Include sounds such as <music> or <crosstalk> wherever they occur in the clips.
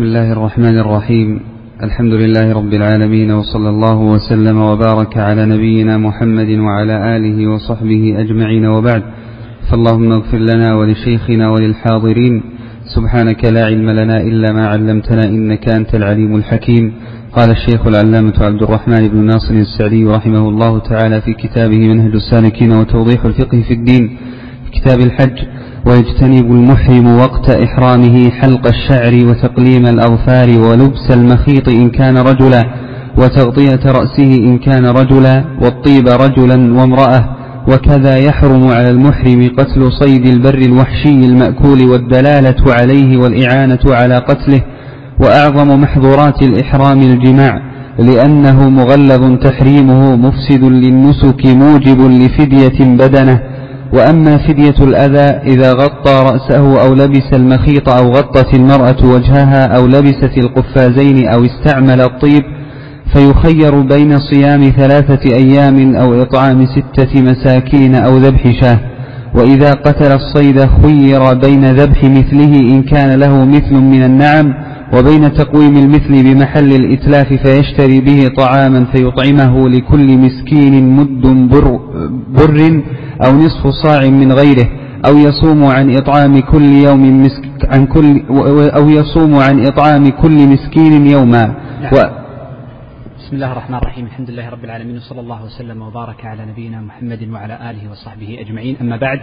بسم الله الرحمن الرحيم. الحمد لله رب العالمين وصلى الله وسلم وبارك على نبينا محمد وعلى آله وصحبه أجمعين وبعد. فاللهم اغفر لنا ولشيخنا وللحاضرين. سبحانك لا علم لنا إلا ما علمتنا إنك أنت العليم الحكيم. قال الشيخ العلامة عبد الرحمن بن ناصر السعدي رحمه الله تعالى في كتابه منهج السالكين وتوضيح الفقه في الدين. كتاب الحج ويجتنب المحرم وقت إحرامه حلق الشعر وتقليم الأظفار ولبس المخيط إن كان رجلا وتغطية رأسه إن كان رجلا والطيب رجلا وامرأة. وكذا يحرم على المحرم قتل صيد البر الوحشي المأكول والدلالة عليه والإعانة على قتله. وأعظم محظورات الإحرام الجماع لأنه مغلظ تحريمه مفسد للنسك موجب لفدية بدنه. وأما فدية الأذى إذا غطى رأسه أو لبس المخيط أو غطت المرأة وجهها أو لبست القفازين أو استعمل الطيب فيخير بين صيام ثلاثة أيام أو إطعام ستة مساكين أو ذبح شاة. وإذا قتل الصيد خير بين ذبح مثله إن كان له مثل من النعم وبين تقويم المثل بمحل الإتلاف فيشتري به طعاما فيطعمه لكل مسكين مد بر, بر أو نصف صاع من غيره أو يصوم عن إطعام كل يوم مسك عن كل أو يصوم عن إطعام كل مسكين يوما. نعم. و بسم الله الرحمن الرحيم. الحمد لله رب العالمين وصلى الله وسلم وبارك على نبينا محمد وعلى آله وصحبه أجمعين. أما بعد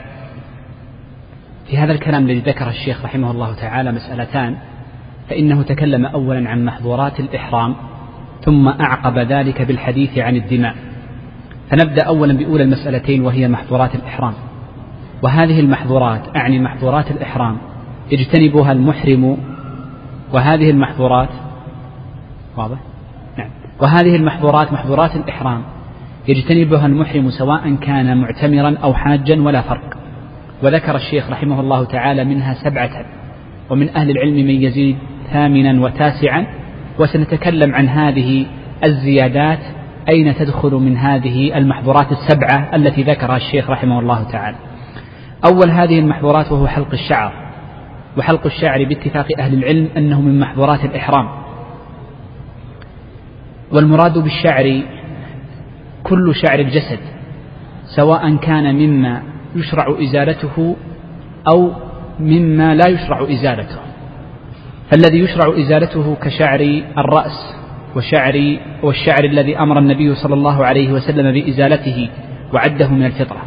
في هذا الكلام الذي ذكر الشيخ رحمه الله تعالى مسألتان. فإنه تكلم أولا عن محظورات الإحرام ثم أعقب ذلك بالحديث عن الدماء. فنبدأ أولا بأولى المسألتين وهي محظورات الإحرام. وهذه المحظورات أعني محظورات الإحرام. يجتنبها المحرم. وهذه المحظورات واضح؟ نعم. وهذه المحظورات محظورات الإحرام. يجتنبها المحرم سواء كان معتمرا أو حاجا ولا فرق. وذكر الشيخ رحمه الله تعالى منها سبعة ومن أهل العلم من يزيد ثامنا وتاسعا وسنتكلم عن هذه الزيادات أين تدخل من هذه المحظورات السبعة التي ذكرها الشيخ رحمه الله تعالى؟ أول هذه المحظورات وهو حلق الشعر وحلق الشعر باتفاق أهل العلم أنه من محظورات الإحرام. والمراد بالشعر كل شعر الجسد سواء كان مما يشرع إزالته أو مما لا يشرع إزالته. فالذي يشرع إزالته كشعر الرأس وشعر والشعر الذي أمر النبي صلى الله عليه وسلم بإزالته وعده من الفطرة.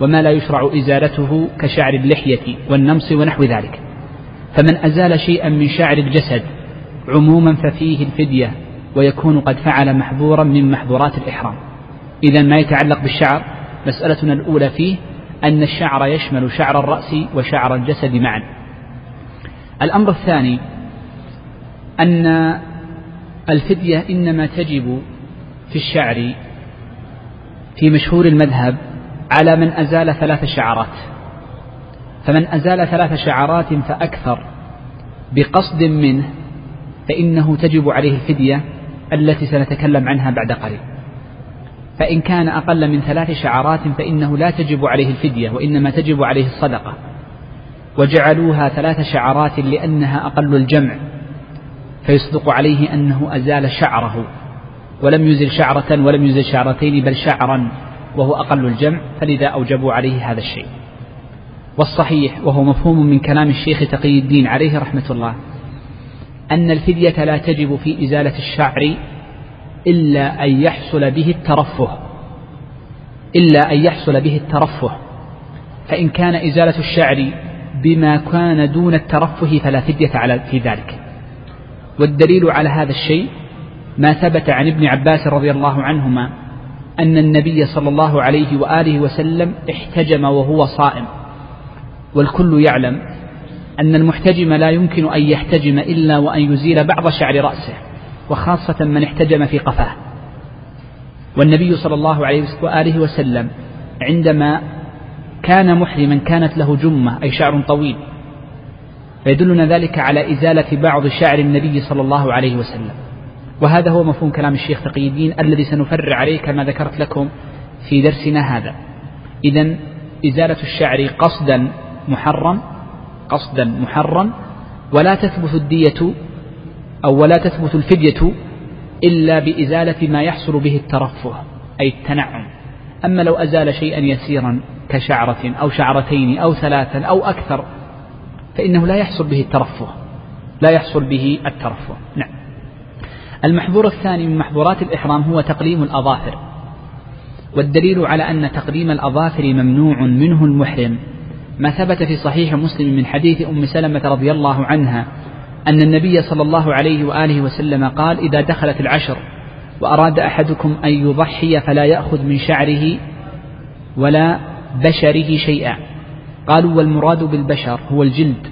وما لا يشرع إزالته كشعر اللحية والنمص ونحو ذلك. فمن أزال شيئا من شعر الجسد عموما ففيه الفدية ويكون قد فعل محظورا من محظورات الإحرام. إذا ما يتعلق بالشعر مسألتنا الأولى فيه أن الشعر يشمل شعر الرأس وشعر الجسد معا. الأمر الثاني أن الفدية إنما تجب في الشعر في مشهور المذهب على من أزال ثلاث شعرات. فمن أزال ثلاث شعرات فأكثر بقصد منه فإنه تجب عليه الفدية التي سنتكلم عنها بعد قليل. فإن كان أقل من ثلاث شعرات فإنه لا تجب عليه الفدية وإنما تجب عليه الصدقة. وجعلوها ثلاث شعرات لأنها أقل الجمع. فيصدق عليه أنه أزال شعره ولم يزل شعرة ولم يزل شعرتين بل شعرا وهو أقل الجمع فلذا أوجبوا عليه هذا الشيء. والصحيح وهو مفهوم من كلام الشيخ تقي الدين عليه رحمة الله أن الفدية لا تجب في إزالة الشعر إلا أن يحصل به الترفه إلا أن يحصل به الترفه. فإن كان إزالة الشعر بما كان دون الترفه فلا فدية على في ذلك. والدليل على هذا الشيء ما ثبت عن ابن عباس رضي الله عنهما أن النبي صلى الله عليه وآله وسلم احتجم وهو صائم. والكل يعلم أن المحتجم لا يمكن أن يحتجم إلا وأن يزيل بعض شعر رأسه وخاصة من احتجم في قفاه. والنبي صلى الله عليه وآله وسلم عندما كان محرما كانت له جمة أي شعر طويل فيدلنا ذلك على إزالة بعض شعر النبي صلى الله عليه وسلم. وهذا هو مفهوم كلام الشيخ تقي الدين الذي سنفرع عليه كما ذكرت لكم في درسنا هذا. إذا إزالة الشعر قصدا محرم قصدا محرم ولا تثبت الدية أو ولا تثبت الفدية إلا بإزالة ما يحصل به الترفه أي التنعم. أما لو أزال شيئا يسيرا كشعرة أو شعرتين أو ثلاثا أو أكثر فإنه لا يحصل به الترفه. لا يحصل به الترفه. نعم. المحظور الثاني من محظورات الإحرام هو تقليم الأظافر. والدليل على أن تقليم الأظافر ممنوع منه المحرم. ما ثبت في صحيح مسلم من حديث أم سلمة رضي الله عنها أن النبي صلى الله عليه وآله وسلم قال إذا دخلت العشر وأراد أحدكم أن يضحي فلا يأخذ من شعره ولا بشره شيئا. قالوا والمراد بالبشر هو الجلد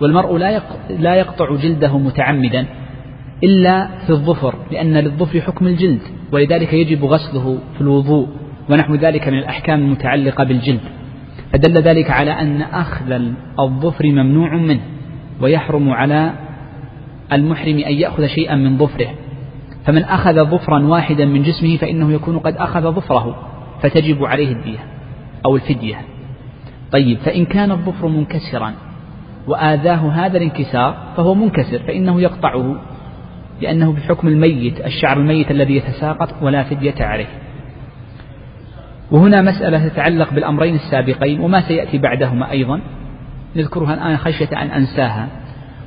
والمرء لا لا يقطع جلده متعمدا إلا في الظفر لأن للظفر حكم الجلد ولذلك يجب غسله في الوضوء ونحو ذلك من الأحكام المتعلقة بالجلد. فدل ذلك على أن أخذ الظفر ممنوع منه ويحرم على المحرم أن يأخذ شيئا من ظفره. فمن أخذ ظفرا واحدا من جسمه فإنه يكون قد أخذ ظفره فتجب عليه الدية أو الفدية. طيب فإن كان الظفر منكسرا وآذاه هذا الانكسار فهو منكسر فإنه يقطعه لأنه بحكم الميت الشعر الميت الذي يتساقط ولا فدية عليه. وهنا مسألة تتعلق بالأمرين السابقين وما سيأتي بعدهما أيضا. نذكرها الآن خشية أن أنساها.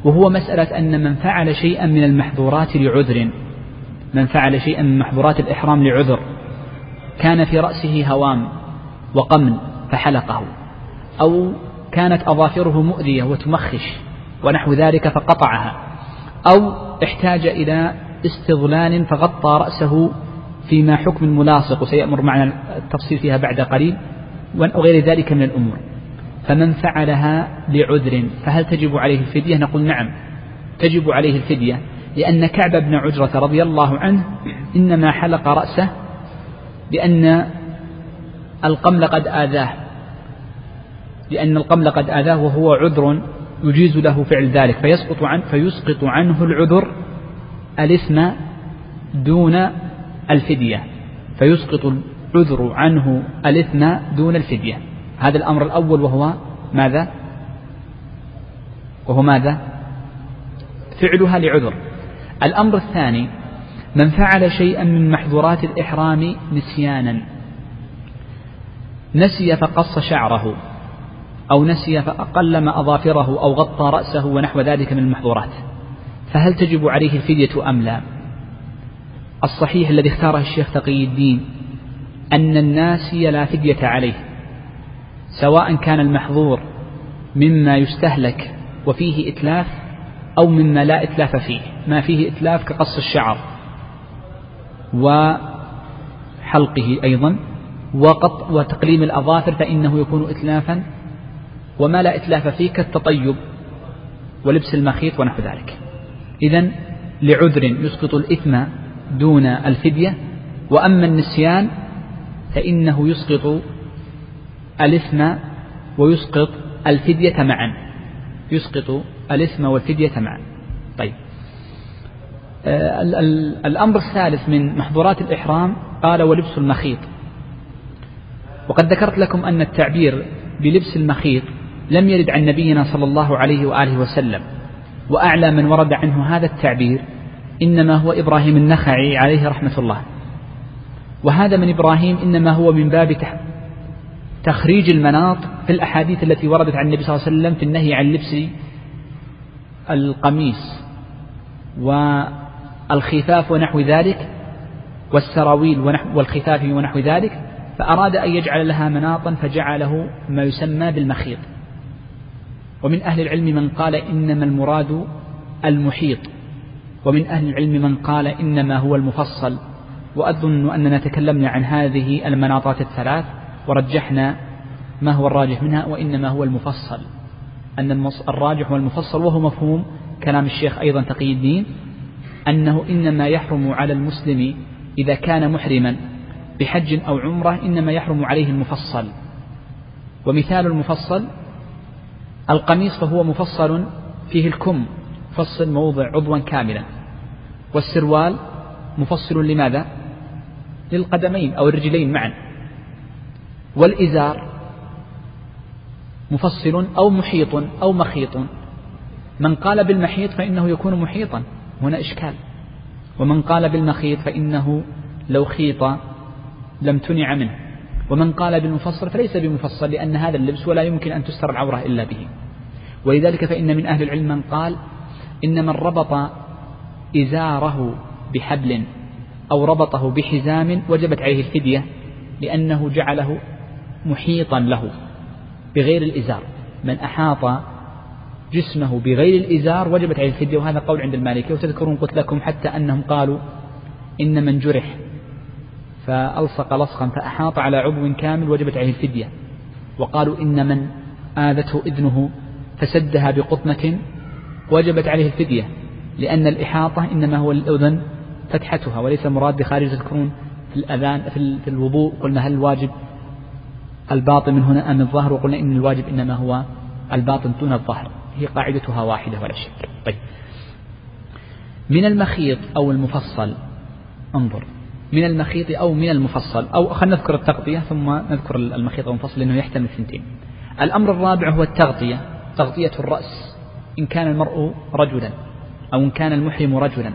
وهو مسألة أن من فعل شيئا من المحظورات لعذر من فعل شيئا من محظورات الإحرام لعذر كان في رأسه هوام وقمن فحلقه. أو كانت أظافره مؤذية وتمخش ونحو ذلك فقطعها أو احتاج إلى استظلال فغطى رأسه فيما حكم الملاصق وسيأمر معنا التفصيل فيها بعد قليل وغير ذلك من الأمور. فمن فعلها لعذر فهل تجب عليه الفدية؟ نقول نعم تجب عليه الفدية لأن كعب بن عجرة رضي الله عنه إنما حلق رأسه لأن القمل قد آذاه. لأن القمل قد آذاه وهو عذر يجيز له فعل ذلك فيسقط عنه فيسقط عنه العذر الإثم دون الفدية فيسقط العذر عنه الإثم دون الفدية هذا الأمر الأول وهو ماذا؟ وهو ماذا؟ فعلها لعذر الأمر الثاني من فعل شيئا من محظورات الإحرام نسيانا نسي فقص شعره أو نسي فأقلم أظافره أو غطى رأسه ونحو ذلك من المحظورات. فهل تجب عليه الفدية أم لا؟ الصحيح الذي اختاره الشيخ تقي الدين أن الناسي لا فدية عليه سواء كان المحظور مما يستهلك وفيه إتلاف أو مما لا إتلاف فيه ما فيه إتلاف كقص الشعر وحلقه أيضا وقط وتقليم الأظافر فإنه يكون إتلافا وما لا إتلاف فيه كالتطيب ولبس المخيط ونحو ذلك. إذا لعذر يسقط الإثم دون الفدية وأما النسيان فإنه يسقط الإثم ويسقط الفدية معا. يسقط الإثم والفدية معا. طيب. آه، الأمر الثالث من محظورات الإحرام قال ولبس المخيط. وقد ذكرت لكم أن التعبير بلبس المخيط لم يرد عن نبينا صلى الله عليه وآله وسلم وأعلى من ورد عنه هذا التعبير إنما هو إبراهيم النخعي عليه رحمة الله. وهذا من إبراهيم إنما هو من باب تخريج المناط في الأحاديث التي وردت عن النبي صلى الله عليه وسلم في النهي عن لبس القميص والخفاف ونحو ذلك والسراويل ونحو والخفاف ونحو ذلك فأراد أن يجعل لها مناطا فجعله ما يسمى بالمخيط. ومن أهل العلم من قال إنما المراد المحيط. ومن أهل العلم من قال إنما هو المفصل. وأظن أننا تكلمنا عن هذه المناطات الثلاث ورجحنا ما هو الراجح منها وإنما هو المفصل. أن الراجح هو المفصل وهو مفهوم كلام الشيخ أيضا تقي الدين أنه إنما يحرم على المسلم إذا كان محرما بحج أو عمرة إنما يحرم عليه المفصل. ومثال المفصل القميص فهو مفصل فيه الكم فصل موضع عضوا كاملا. والسروال مفصل لماذا؟ للقدمين أو الرجلين معا. والإزار مفصل أو محيط أو مخيط. من قال بالمحيط فإنه يكون محيطا. هنا إشكال. ومن قال بالمخيط فإنه لو خيط لم تنع منه. ومن قال بالمفصل فليس بمفصل لأن هذا اللبس ولا يمكن أن تستر العورة إلا به. ولذلك فإن من أهل العلم من قال إن من ربط إزاره بحبل أو ربطه بحزام وجبت عليه الفدية لأنه جعله محيطا له بغير الإزار. من أحاط جسمه بغير الإزار وجبت عليه الفدية وهذا قول عند المالكية وتذكرون قلت لكم حتى أنهم قالوا إن من جرح فألصق لصقا فأحاط على عضو كامل وجبت عليه الفدية. وقالوا إن من آذته إذنه فسدها بقطنة وجبت عليه الفدية. لأن الإحاطة إنما هو الأذن فتحتها وليس المراد بخارج تذكرون في الأذان في الوضوء. قلنا هل الواجب الباطن من هنا أم الظهر وقلنا إن الواجب إنما هو الباطن دون الظهر هي قاعدتها واحدة ولا شك. طيب. من المخيط أو المفصل انظر. من المخيط أو من المفصل. أو خلينا نذكر التغطية ثم نذكر المخيط أو المفصل لأنه يحتمل الثنتين الأمر الرابع هو التغطية تغطية الرأس إن كان المرء رجلا أو إن كان المحرم رجلا.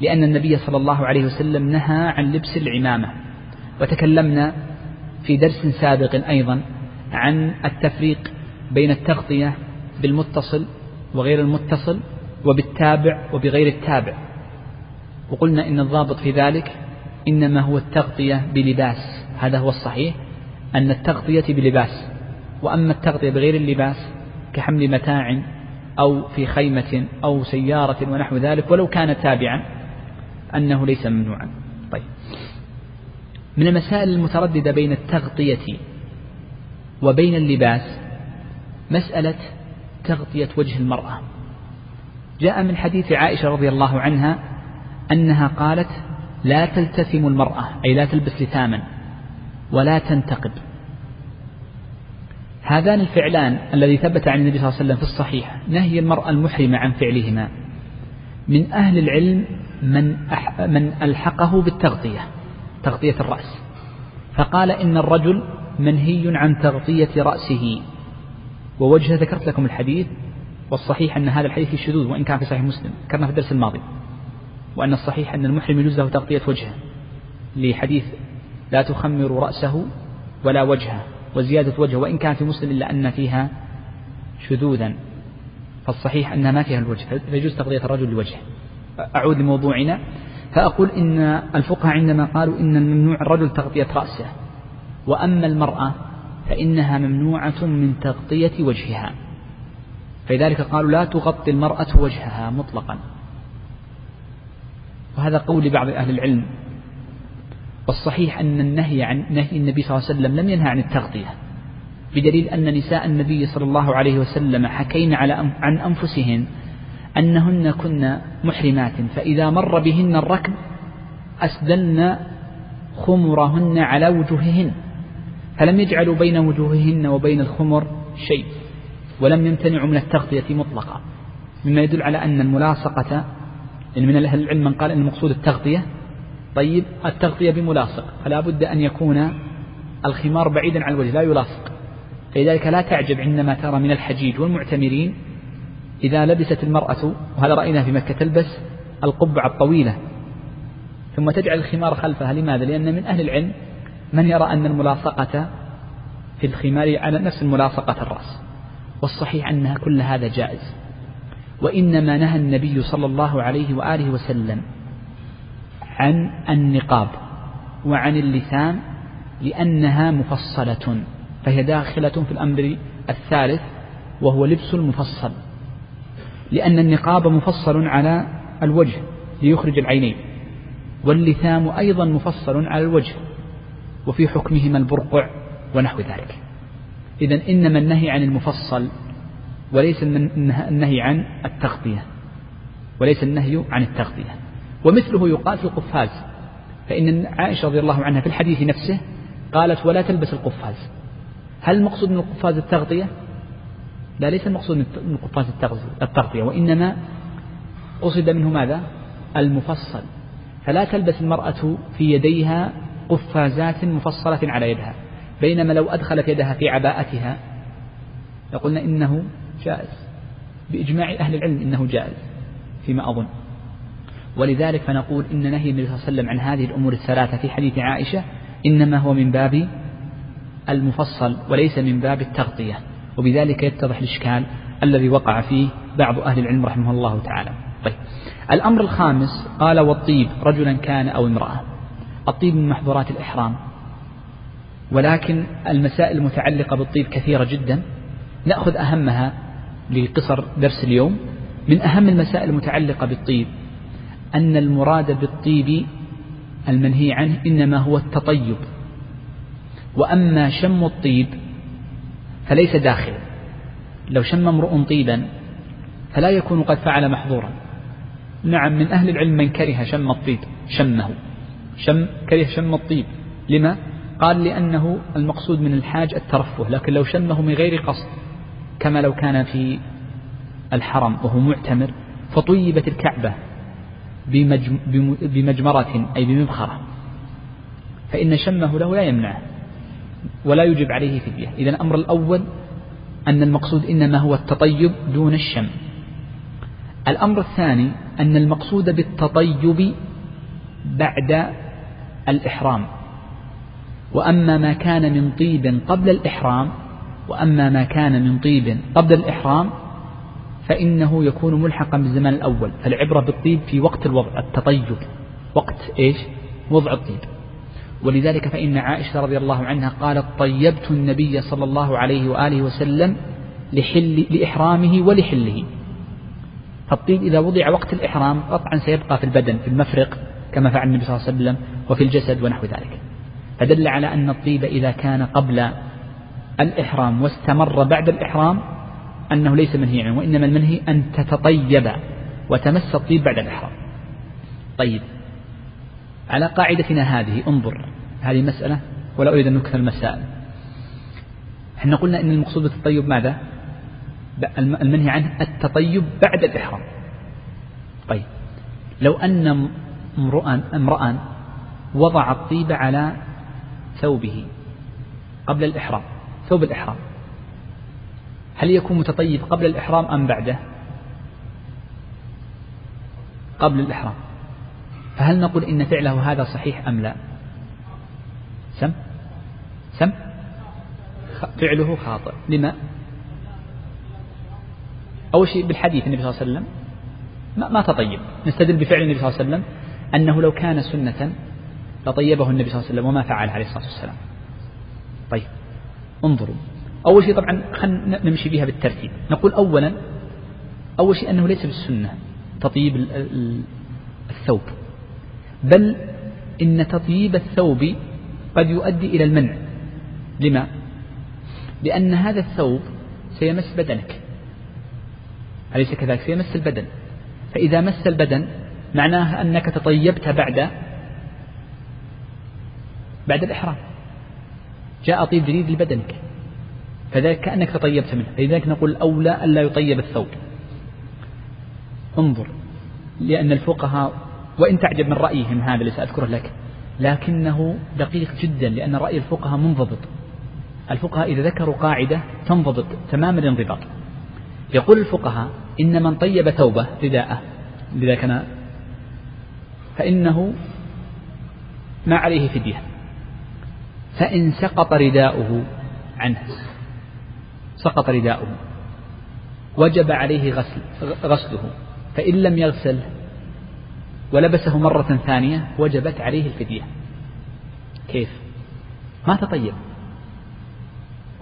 لأن النبي صلى الله عليه وسلم نهى عن لبس العمامة. وتكلمنا في درس سابق أيضا عن التفريق بين التغطية بالمتصل وغير المتصل وبالتابع وبغير التابع. وقلنا إن الضابط في ذلك إنما هو التغطية بلباس. هذا هو الصحيح. أن التغطية بلباس. وأما التغطية بغير اللباس كحمل متاع أو في خيمة أو سيارة ونحو ذلك ولو كان تابعا أنه ليس ممنوعا. طيب. من المسائل المترددة بين التغطية وبين اللباس مسألة تغطية وجه المرأة. جاء من حديث عائشة رضي الله عنها أنها قالت لا تلتثم المرأة أي لا تلبس لثاما ولا تنتقب هذان الفعلان الذي ثبت عن النبي صلى الله عليه وسلم في الصحيح نهي المرأة المحرمة عن فعلهما. من أهل العلم من أح من ألحقه بالتغطية تغطية الرأس. فقال إن الرجل منهي عن تغطية رأسه. ووجه ذكرت لكم الحديث والصحيح أن هذا الحديث شذوذ وإن كان في صحيح مسلم. ذكرنا في الدرس الماضي. وأن الصحيح أن المحرم يجوز له تغطية وجهه لحديث لا تخمر رأسه ولا وجهه وزيادة وجهه وإن كان في مسلم إلا أن فيها شذوذا. فالصحيح أنها ما فيها الوجه فيجوز تغطية الرجل لوجهه. أعود لموضوعنا. فأقول إن الفقهاء عندما قالوا إن الممنوع الرجل تغطية رأسه وأما المرأة فإنها ممنوعة من تغطية وجهها. فلذلك قالوا لا تغطي المرأة وجهها مطلقا. وهذا قول بعض أهل العلم. والصحيح أن النهي عن نهي النبي صلى الله عليه وسلم لم ينهى عن التغطية بدليل أن نساء النبي صلى الله عليه وسلم حكين على عن أنفسهن أنهن كن محرمات فإذا مر بهن الركب أسدلن خمرهن على وجوههن فلم يجعلوا بين وجوههن وبين الخمر شيء ولم يمتنعوا من التغطية مطلقا مما يدل على أن الملاصقة يعني من أهل العلم من قال أن المقصود التغطية. طيب التغطية بملاصق. فلا بد أن يكون الخمار بعيدا عن الوجه لا يلاصق. فلذلك لا تعجب عندما ترى من الحجيج والمعتمرين إذا لبست المرأة وهذا رأينا في مكة تلبس القبعة الطويلة. ثم تجعل الخمار خلفها. لماذا؟ لأن من أهل العلم من يرى أن الملاصقة في الخمار على نفس الملاصقة الرأس. والصحيح أنها كل هذا جائز. وإنما نهى النبي صلى الله عليه وآله وسلم عن النقاب وعن اللسان لأنها مفصلة فهي داخلة في الأمر الثالث وهو لبس المفصل لأن النقاب مفصل على الوجه ليخرج العينين واللثام أيضا مفصل على الوجه وفي حكمهما البرقع ونحو ذلك. إذا إنما النهي عن المفصل وليس النهي عن التغطية. وليس النهي عن التغطية. ومثله يقال في القفاز. فإن عائشة رضي الله عنها في الحديث نفسه قالت ولا تلبس القفاز. هل المقصود من القفاز التغطية؟ لا ليس المقصود من القفاز التغطية. وإنما قصد منه ماذا؟ المفصل. فلا تلبس المرأة في يديها قفازات مفصلة على يدها. بينما لو أدخلت يدها في عباءتها لقلنا إنه جائز. بإجماع أهل العلم إنه جائز فيما أظن. ولذلك فنقول إن نهي النبي صلى الله عليه وسلم عن هذه الأمور الثلاثة في حديث عائشة إنما هو من باب المفصل وليس من باب التغطية وبذلك يتضح الإشكال الذي وقع فيه بعض أهل العلم رحمه الله تعالى. طيب. الأمر الخامس قال والطيب رجلا كان أو امرأة. الطيب من محظورات الإحرام. ولكن المسائل المتعلقة بالطيب كثيرة جدا. نأخذ أهمها لقصر درس اليوم من أهم المسائل المتعلقة بالطيب أن المراد بالطيب المنهي عنه إنما هو التطيب وأما شم الطيب فليس داخل لو شم امرؤ طيبا فلا يكون قد فعل محظورا. نعم من أهل العلم من كره شم الطيب شمه شم كره شم الطيب. لما؟ قال لأنه المقصود من الحاج الترفه لكن لو شمه من غير قصد. كما لو كان في الحرم وهو معتمر فطيبت الكعبة بمجمرة أي بمبخرة. فإن شمه له لا يمنعه ولا يجب عليه فدية. إذا الأمر الأول أن المقصود إنما هو التطيب دون الشم. الأمر الثاني أن المقصود بالتطيب بعد الإحرام. وأما ما كان من طيب قبل الإحرام وأما ما كان من طيب قبل الإحرام فإنه يكون ملحقا بالزمان الأول فالعبرة بالطيب في وقت الوضع التطيب. وقت إيش؟ وضع الطيب. ولذلك فإن عائشة رضي الله عنها قالت طيبت النبي صلى الله عليه وآله وسلم لحل لإحرامه ولحله. فالطيب إذا وضع وقت الإحرام قطعا سيبقى في البدن في المفرق كما فعل النبي صلى الله عليه وسلم وفي الجسد ونحو ذلك. فدل على أن الطيب إذا كان قبل الإحرام واستمر بعد الإحرام أنه ليس منهي عنه وإنما المنهي أن تتطيب وتمس الطيب بعد الإحرام. طيب على قاعدتنا هذه انظر هذه مسألة ولا أريد أن نكثر المسائل. إحنا قلنا أن المقصود بالتطيب ماذا؟ المنهي عنه التطيب بعد الإحرام. طيب لو أن امرأ امرأ وضع الطيب على ثوبه قبل الإحرام ثوب الإحرام. هل يكون متطيب قبل الإحرام أم بعده؟ قبل الإحرام. فهل نقول إن فعله هذا صحيح أم لا؟ سم؟ سم؟ فعله خاطئ. لما؟ أول شيء بالحديث النبي صلى الله عليه وسلم ما, ما تطيب. نستدل بفعل النبي صلى الله عليه وسلم أنه لو كان سنة لطيبه النبي صلى الله عليه وسلم وما فعل عليه الصلاة والسلام. طيب. انظروا. أول شيء طبعا خلينا نمشي بها بالترتيب. نقول أولا أول شيء أنه ليس بالسنة تطيب الثوب. بل إن تطيب الثوب قد يؤدي إلى المنع. لما؟ لأن هذا الثوب سيمس بدنك. أليس كذلك؟ سيمس البدن. فإذا مس البدن معناه أنك تطيبت بعد بعد الإحرام. جاء طيب جديد لبدنك. فذلك كأنك تطيبت منه. فلذلك نقول الأولى ألا يطيب الثوب. انظر لأن الفقهاء وإن تعجب من رأيهم هذا اللي سأذكره لك لكنه دقيق جدا لأن رأي الفقهاء منضبط. الفقهاء إذا ذكروا قاعدة تنضبط تمام الانضباط. يقول الفقهاء إن من طيب ثوبه رداءه لذا كان فإنه ما عليه فدية. فإن سقط رداؤه عنه. سقط رداؤه. وجب عليه غسل غسله. فإن لم يغسله ولبسه مرة ثانية وجبت عليه الفدية. كيف؟ ما تطيب.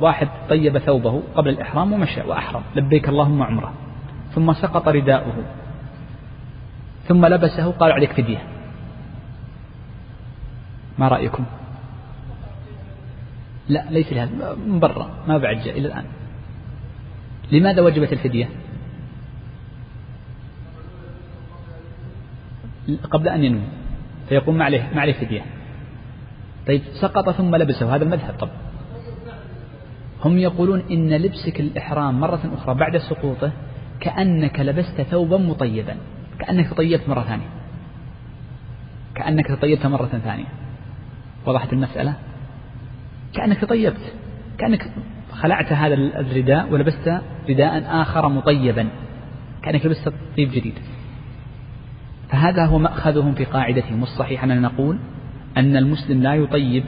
واحد طيب ثوبه قبل الإحرام ومشى وأحرم. لبيك اللهم عمره. ثم سقط رداؤه. ثم لبسه قال عليك فدية. ما رأيكم؟ لا ليس لهذا. من برا ما بعد جاء إلى الآن. لماذا وجبت الفدية؟ قبل أن ينوي فيقوم ما عليه ما عليه فدية. طيب سقط ثم لبسه هذا المذهب. طب هم يقولون إن لبسك الإحرام مرة أخرى بعد سقوطه كأنك لبست ثوبا مطيبا كأنك تطيبت مرة ثانية. كأنك تطيبت مرة ثانية. وضحت المسألة؟ كأنك تطيبت كأنك خلعت هذا الرداء ولبست رداء آخر مطيبا كأنك لبست طيب جديد. فهذا هو مأخذهم في قاعدتهم والصحيح أننا نقول أن المسلم لا يطيب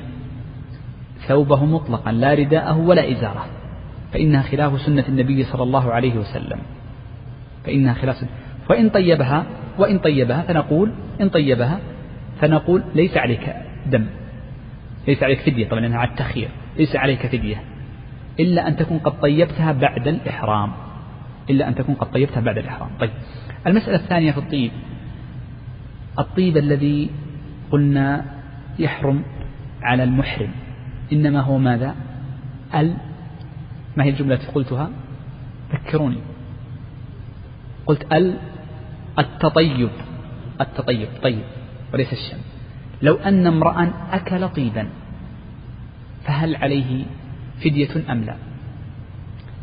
ثوبه مطلقا لا رداءه ولا إزارة. فإنها خلاف سنة النبي صلى الله عليه وسلم. فإنها خلاف سنة. وإن طيبها وإن طيبها فنقول إن طيبها فنقول ليس عليك دم. ليس عليك فدية طبعا لأنها على التخيير ليس عليك فدية. إلا أن تكون قد طيبتها بعد الإحرام. إلا أن تكون قد طيبتها بعد الإحرام. طيب. المسألة الثانية في الطيب. الطيب الذي قلنا يحرم على المحرم. إنما هو ماذا؟ ال ما هي الجملة التي قلتها؟ ذكروني. قلت ال التطيب. التطيب. طيب. وليس الشم. لو أن امرأ أكل طيبا. فهل عليه فدية أم لا؟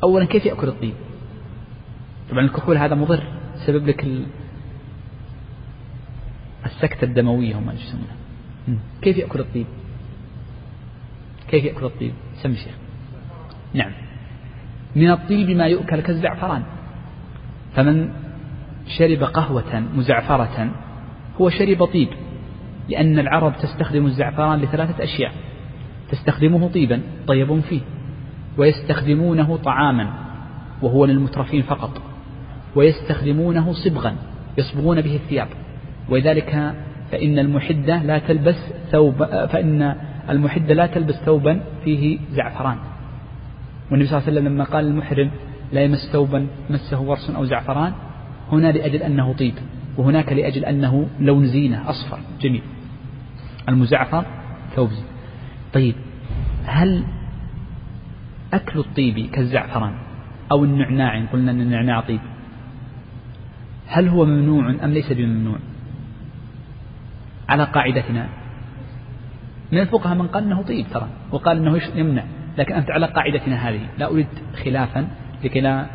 أولا كيف يأكل الطيب؟ طبعا الكحول هذا مضر سبب لك السكتة الدموية هم يسمونها كيف يأكل الطيب؟ كيف يأكل الطيب؟ سم شيخ. نعم. من الطيب ما يؤكل كالزعفران. فمن شرب قهوة مزعفرة هو شرب طيب لأن العرب تستخدم الزعفران لثلاثة أشياء. تستخدمه طيبا طيب فيه. ويستخدمونه طعاما وهو للمترفين فقط. ويستخدمونه صبغا يصبغون به الثياب. ولذلك فإن المحدة لا تلبس ثوب فإن المحدة لا تلبس ثوبا فيه زعفران. والنبي صلى الله عليه وسلم لما قال المحرم لا يمس ثوبا مسه ورس أو زعفران هنا لأجل أنه طيب وهناك لأجل أنه لون زينة أصفر جميل. المزعفر ثوب زين طيب هل أكل الطيب كالزعفران أو النعناع؟ قلنا أن النعناع طيب. هل هو ممنوع أم ليس بممنوع؟ على قاعدتنا. من الفقهاء من قال أنه طيب ترى وقال أنه يمنع لكن أنت على قاعدتنا هذه. لا أريد خلافا لكي لا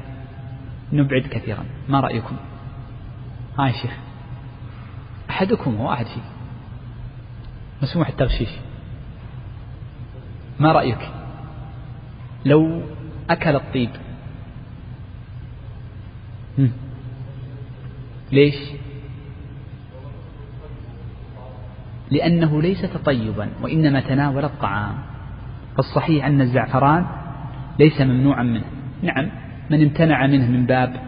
نبعد كثيرا. ما رأيكم؟ ها يا شيخ أحدكم هو أحد فيك مسموح التغشيش. ما رأيك؟ لو أكل الطيب. ليش؟ لأنه ليس تطيبا وإنما تناول الطعام. فالصحيح أن الزعفران ليس ممنوعا منه. نعم من امتنع منه من باب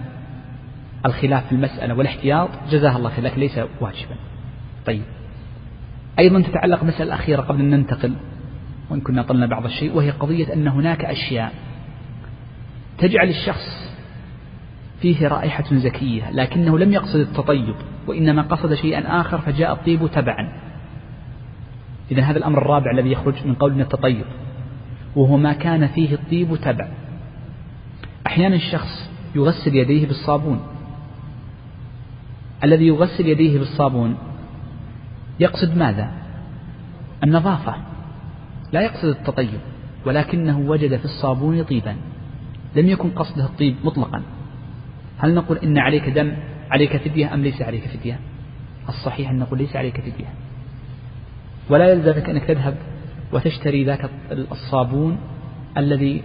الخلاف في المسألة والاحتياط جزاه الله خير لكن ليس واجبا. طيب. أيضا تتعلق المسألة الأخيرة قبل أن ننتقل. وإن كنا طلنا بعض الشيء وهي قضية أن هناك أشياء تجعل الشخص فيه رائحة زكية لكنه لم يقصد التطيب وإنما قصد شيئا آخر فجاء الطيب تبعا. إذا هذا الأمر الرابع الذي يخرج من قولنا التطيب وهو ما كان فيه الطيب تبع أحيانا الشخص يغسل يديه بالصابون. الذي يغسل يديه بالصابون يقصد ماذا؟ النظافة. لا يقصد التطيب ولكنه وجد في الصابون طيبا. لم يكن قصده الطيب مطلقا. هل نقول إن عليك دم عليك فدية أم ليس عليك فدية؟ الصحيح أن نقول ليس عليك فدية. ولا يلزمك أنك تذهب وتشتري ذاك الصابون الذي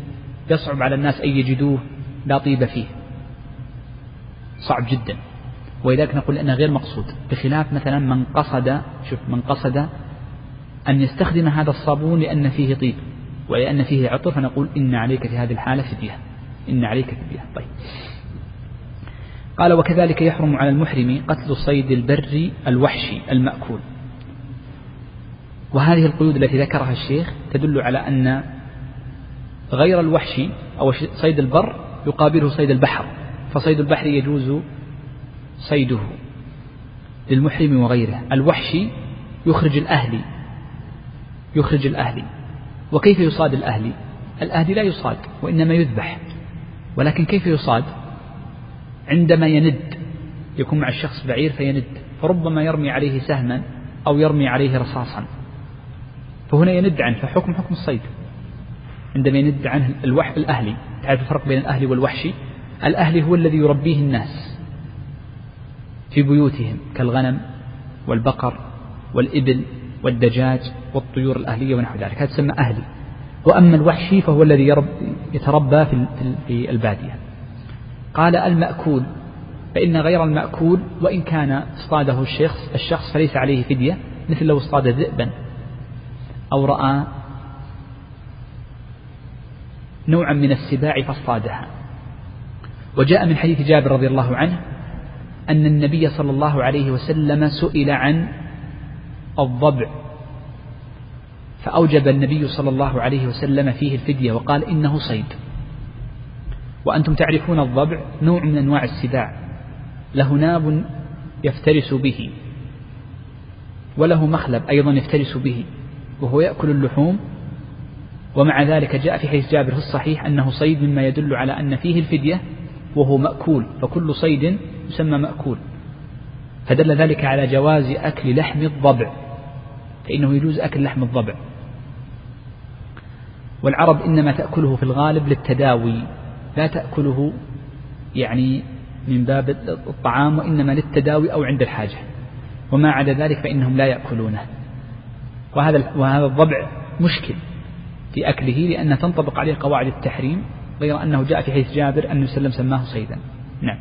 يصعب على الناس أن يجدوه لا طيب فيه. صعب جدا. ولذلك نقول أنه غير مقصود. بخلاف مثلا من قصد شوف من قصد أن يستخدم هذا الصابون لأن فيه طيب ولأن فيه عطر فنقول إن عليك في هذه الحالة فدية إن عليك فدية. طيب. قال وكذلك يحرم على المحرم قتل صيد البر الوحشي المأكول. وهذه القيود التي ذكرها الشيخ تدل على أن غير الوحشي أو صيد البر يقابله صيد البحر فصيد البحر يجوز صيده للمحرم وغيره. الوحشي يخرج الأهلي يخرج الأهلي وكيف يصاد الأهلي الأهلي لا يصاد وإنما يذبح. ولكن كيف يصاد؟ عندما يند يكون مع الشخص بعير فيند فربما يرمي عليه سهما أو يرمي عليه رصاصا. فهنا يند عنه فحكم حكم الصيد. عندما يند عنه الوح الأهلي تعرف الفرق بين الأهلي والوحشي الأهلي هو الذي يربيه الناس في بيوتهم كالغنم والبقر والإبل والدجاج والطيور الأهلية ونحو ذلك. هذا تسمى أهلي. وأما الوحشي فهو الذي يتربى في البادية. قال المأكول فإن غير المأكول وإن كان اصطاده الشخص الشخص فليس عليه فدية مثل لو اصطاد ذئبا أو رأى نوعا من السباع فاصطادها. وجاء من حديث جابر رضي الله عنه أن النبي صلى الله عليه وسلم سئل عن الضبع. فأوجب النبي صلى الله عليه وسلم فيه الفدية وقال إنه صيد. وأنتم تعرفون الضبع نوع من أنواع السباع. له ناب يفترس به. وله مخلب أيضا يفترس به. وهو يأكل اللحوم. ومع ذلك جاء في حديث جابر في الصحيح أنه صيد مما يدل على أن فيه الفدية وهو مأكول. فكل صيد يسمى مأكول. فدل ذلك على جواز أكل لحم الضبع. فإنه يجوز أكل لحم الضبع. والعرب إنما تأكله في الغالب للتداوي لا تأكله يعني من باب الطعام وإنما للتداوي أو عند الحاجة. وما عدا ذلك فإنهم لا يأكلونه. وهذا وهذا الضبع مشكل في أكله لأن تنطبق عليه قواعد التحريم غير أنه جاء في حديث جابر أن وسلم سماه صيدا. نعم.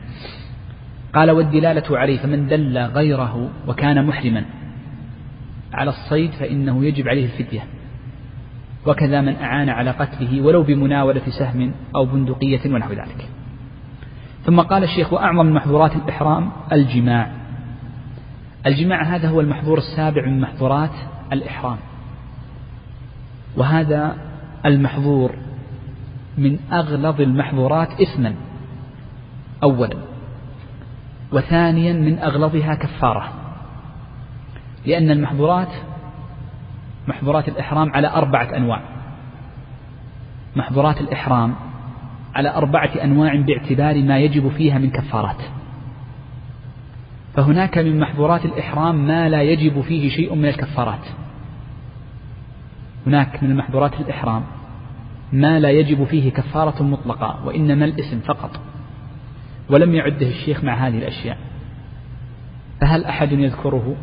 قال والدلالة عليه فمن دل غيره وكان محرما. على الصيد فإنه يجب عليه الفدية. وكذا من أعان على قتله ولو بمناولة سهم أو بندقية ونحو ذلك. ثم قال الشيخ وأعظم محظورات الإحرام الجماع. الجماع هذا هو المحظور السابع من محظورات الإحرام. وهذا المحظور من أغلظ المحظورات إثما أولا. وثانيا من أغلظها كفارة. لأن المحظورات محظورات الإحرام على أربعة أنواع. محظورات الإحرام على أربعة أنواع باعتبار ما يجب فيها من كفارات. فهناك من محظورات الإحرام ما لا يجب فيه شيء من الكفارات. هناك من محظورات الإحرام ما لا يجب فيه كفارة مطلقة وإنما الاسم فقط ولم يعده الشيخ مع هذه الأشياء. فهل أحد يذكره؟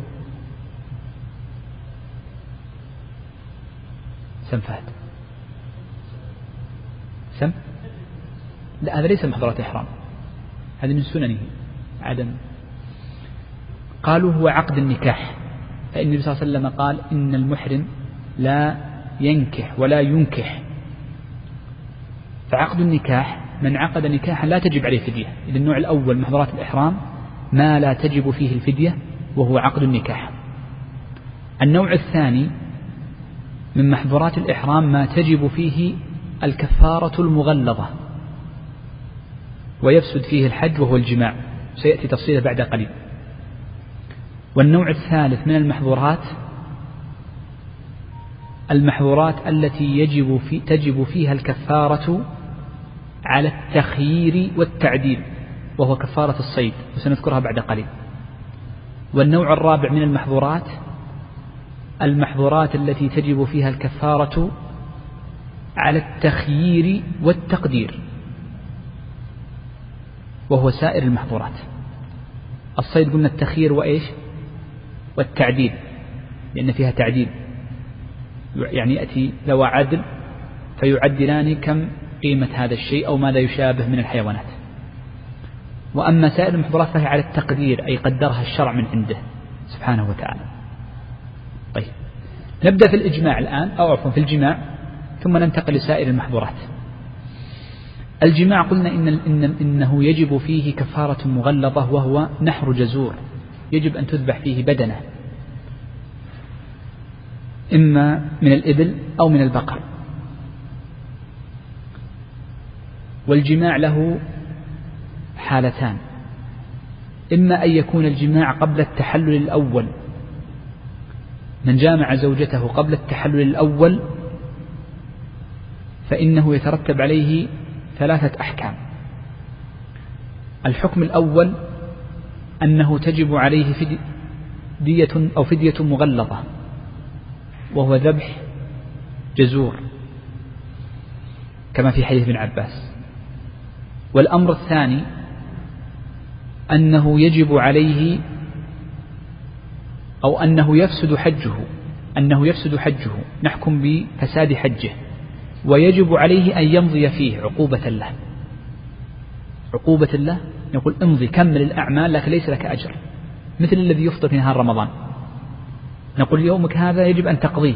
سم فهد. سم؟ لا هذا ليس من محظورات الإحرام هذا من سننه عدم. قالوا هو عقد النكاح. فإن النبي صلى الله عليه وسلم قال إن المحرم لا ينكح ولا ينكح. فعقد النكاح من عقد نكاحا لا تجب عليه فدية إذا النوع الأول محظورات الإحرام ما لا تجب فيه الفدية وهو عقد النكاح. النوع الثاني من محظورات الإحرام ما تجب فيه الكفارة المغلظة. ويفسد فيه الحج وهو الجماع. سيأتي تفصيله بعد قليل. والنوع الثالث من المحظورات المحظورات التي يجب في تجب فيها الكفارة على التخيير والتعديل وهو كفارة الصيد وسنذكرها بعد قليل. والنوع الرابع من المحظورات المحظورات التي تجب فيها الكفارة على التخيير والتقدير وهو سائر المحظورات. الصيد قلنا التخيير وإيش؟ والتعديل لأن فيها تعديل. يعني يأتي ذو عدل فيعدلان كم قيمة هذا الشيء أو ماذا يشابه من الحيوانات. وأما سائر المحظورات فهي على التقدير أي قدرها الشرع من عنده سبحانه وتعالى. طيب. نبدأ في الإجماع الآن أو عفوا في الجماع ثم ننتقل لسائر المحظورات. الجماع قلنا إن, إن إنه يجب فيه كفارة مغلظة وهو نحر جزور. يجب أن تذبح فيه بدنة. إما من الإبل أو من البقر. والجماع له حالتان. إما أن يكون الجماع قبل التحلل الأول. من جامع زوجته قبل التحلل الأول فإنه يترتب عليه ثلاثة أحكام. الحكم الأول أنه تجب عليه فدية أو فدية مغلظة وهو ذبح جزور كما في حديث ابن عباس. والأمر الثاني أنه يجب عليه أو أنه يفسد حجه أنه يفسد حجه. نحكم بفساد حجه. ويجب عليه أن يمضي فيه عقوبة له. عقوبة له؟ يقول امضي كمل الأعمال لكن ليس لك أجر. مثل الذي يفطر في نهار رمضان. نقول يومك هذا يجب أن تقضيه.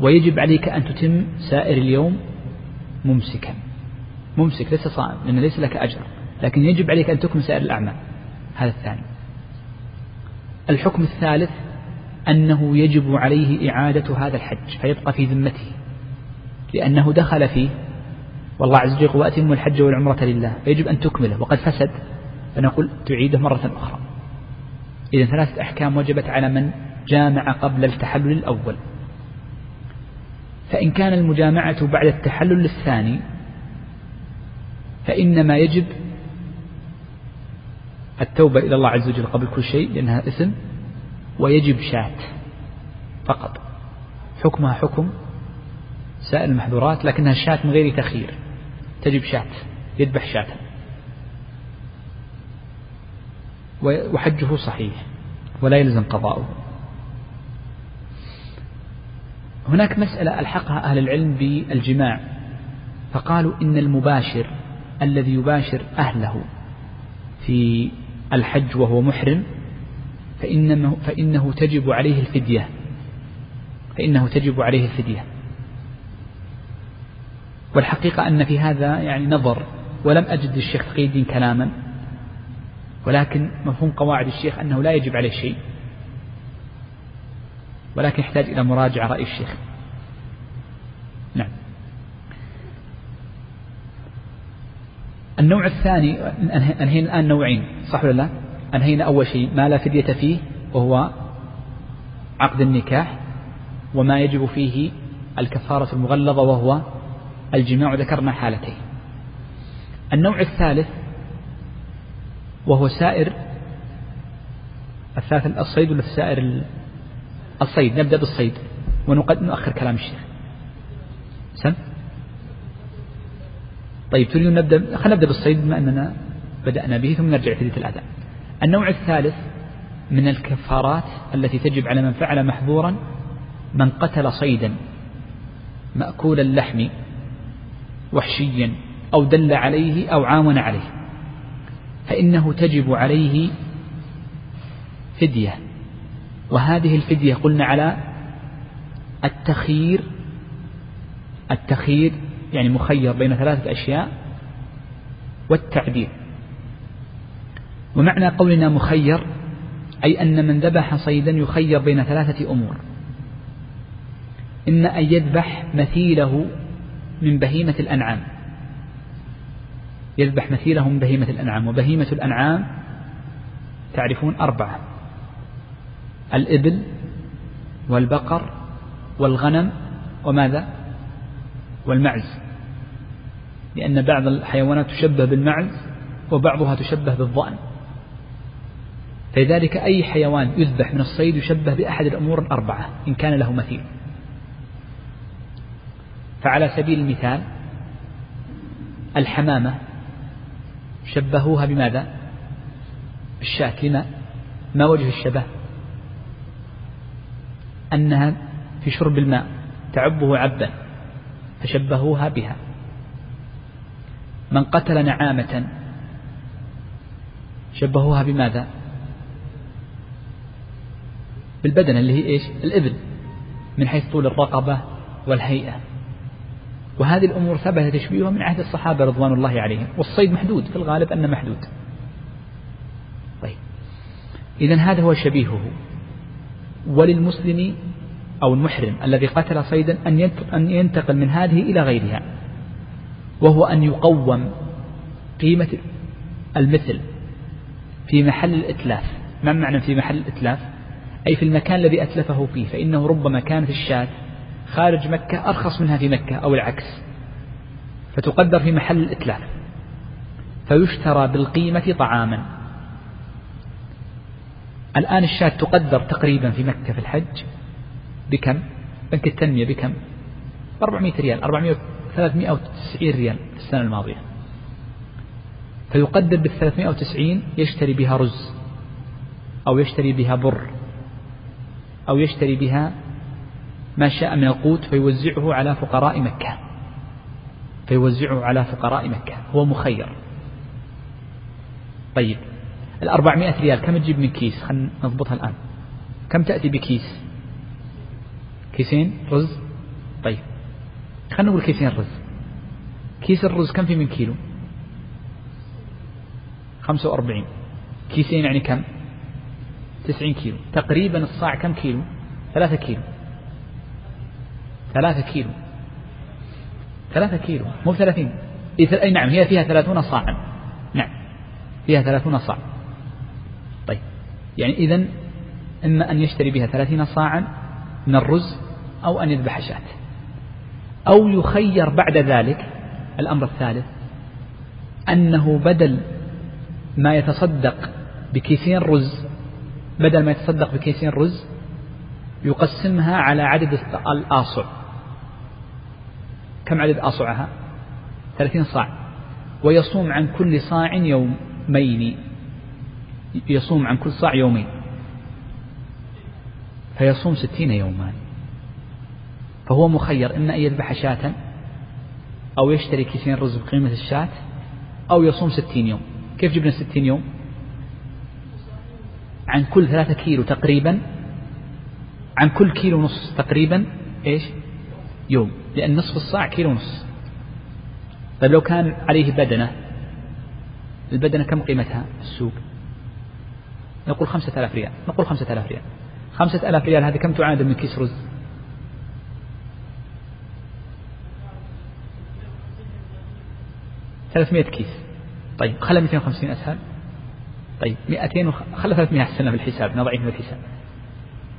ويجب عليك أن تتم سائر اليوم ممسكا. ممسك ليس صائم لأن ليس لك أجر. لكن يجب عليك أن تكمل سائر الأعمال. هذا الثاني. الحكم الثالث أنه يجب عليه إعادة هذا الحج فيبقى في ذمته لأنه دخل فيه والله عز وجل وأتم الحج والعمرة لله فيجب أن تكمله وقد فسد فنقول تعيده مرة أخرى. إذا ثلاثة أحكام وجبت على من جامع قبل التحلل الأول. فإن كان المجامعة بعد التحلل الثاني فإنما يجب التوبة إلى الله عز وجل قبل كل شيء لأنها إثم ويجب شاة فقط. حكمها حكم سائر المحظورات لكنها شاة من غير تخيير تجب شاة يذبح شاة وحجه صحيح ولا يلزم قضاؤه. هناك مسألة ألحقها أهل العلم بالجماع. فقالوا إن المباشر الذي يباشر أهله في الحج وهو محرم فإنه, فإنه تجب عليه الفدية. فإنه تجب عليه الفدية. والحقيقة أن في هذا يعني نظر ولم أجد الشيخ تقي الدين كلاما ولكن مفهوم قواعد الشيخ أنه لا يجب عليه شيء ولكن يحتاج إلى مراجعة رأي الشيخ نعم النوع الثاني أنهينا الآن نوعين صح ولا لا؟ أنهينا أول شيء ما لا فدية فيه وهو عقد النكاح وما يجب فيه الكفارة المغلظة وهو الجماع ذكرنا حالتين. النوع الثالث وهو سائر الثالث الصيد ولا السائر الصيد نبدأ بالصيد ونقد نؤخر كلام الشيخ سم طيب تريدون نبدأ؟ خلينا نبدأ بالصيد بما أننا بدأنا به ثم نرجع إلى الأداء النوع الثالث من الكفارات التي تجب على من فعل محظورا من قتل صيدا مأكول اللحم وحشيا أو دل عليه أو عاون عليه فإنه تجب عليه فدية. وهذه الفدية قلنا على التخيير التخيير يعني مخير بين ثلاثة أشياء والتعبير. ومعنى قولنا مخير أي أن من ذبح صيدا يخير بين ثلاثة أمور. إما أن يذبح مثيله من بهيمة الأنعام. يذبح مثيله من بهيمة الأنعام. وبهيمة الأنعام تعرفون أربعة الإبل والبقر والغنم وماذا؟ والمعز. لأن بعض الحيوانات تشبه بالمعز وبعضها تشبه بالظأن فلذلك أي حيوان يذبح من الصيد يشبه بأحد الأمور الأربعة إن كان له مثيل. فعلى سبيل المثال الحمامة شبهوها بماذا؟ الشاة لما ما وجه الشبه؟ أنها في شرب الماء تعبه عبا فشبهوها بها. من قتل نعامة شبهوها بماذا؟ بالبدن اللي هي إيش؟ الإبل من حيث طول الرقبة والهيئة. وهذه الأمور ثبت تشبيهها من عهد الصحابة رضوان الله عليهم. والصيد محدود في الغالب أنه محدود. طيب. إذا هذا هو شبيهه. وللمسلم أو المحرم الذي قتل صيدا أن ينتقل من هذه إلى غيرها وهو أن يقوم قيمة المثل في محل الإتلاف. ما معنى في محل الإتلاف؟ أي في المكان الذي أتلفه فيه فإنه ربما كانت الشاة خارج مكة أرخص منها في مكة أو العكس. فتقدر في محل الإتلاف. فيشترى بالقيمة طعاما. الآن الشاة تقدر تقريبا في مكة في الحج. بكم؟ بنك التنمية بكم؟ 400 ريال 400 390 ريال في السنة الماضية. فيقدر بال 390 يشتري بها رز أو يشتري بها بر أو يشتري بها ما شاء من القوت فيوزعه على فقراء مكة. فيوزعه على فقراء مكة. هو مخير. طيب الأربعمائة ريال كم تجيب من كيس؟ خلينا نضبطها الآن. كم تأتي بكيس؟ كيسين رز؟ طيب. خلينا نقول كيسين رز. كيس الرز كم في من كيلو؟ خمسة وأربعين. كيسين يعني كم؟ تسعين كيلو. تقريبا الصاع كم كيلو؟ ثلاثة كيلو. ثلاثة كيلو. ثلاثة كيلو. مو ثلاثين أي نعم هي فيها ثلاثون صاعا. نعم. فيها ثلاثون صاع. طيب. يعني إذا إما أن يشتري بها ثلاثين صاعا من الرز أو أن يذبح شاة. أو يخير بعد ذلك الأمر الثالث أنه بدل ما يتصدق بكيسين رز بدل ما يتصدق بكيسين رز يقسمها على عدد الآصع. كم عدد آصعها؟ ثلاثين صاع. ويصوم عن كل صاع يومين. يصوم عن كل صاع يومين. فيصوم ستين يوما. فهو مخير إما أن يذبح شاة أو يشتري كيسين رز بقيمة الشاة أو يصوم ستين يوم. كيف جبنا ستين يوم؟ عن كل ثلاثة كيلو تقريبا عن كل كيلو ونص تقريبا إيش؟ يوم. لأن نصف الصاع كيلو ونص طيب لو كان عليه بدنة البدنة كم قيمتها؟ في السوق. نقول خمسة آلاف ريال. نقول خمسة آلاف ريال. خمسة آلاف ريال. هذه كم تعادل من كيس رز؟ 300 كيس. طيب خلى 250 أسهل. طيب 200 وخ... خلى 300 أحسن في الحساب نضعيه في الحساب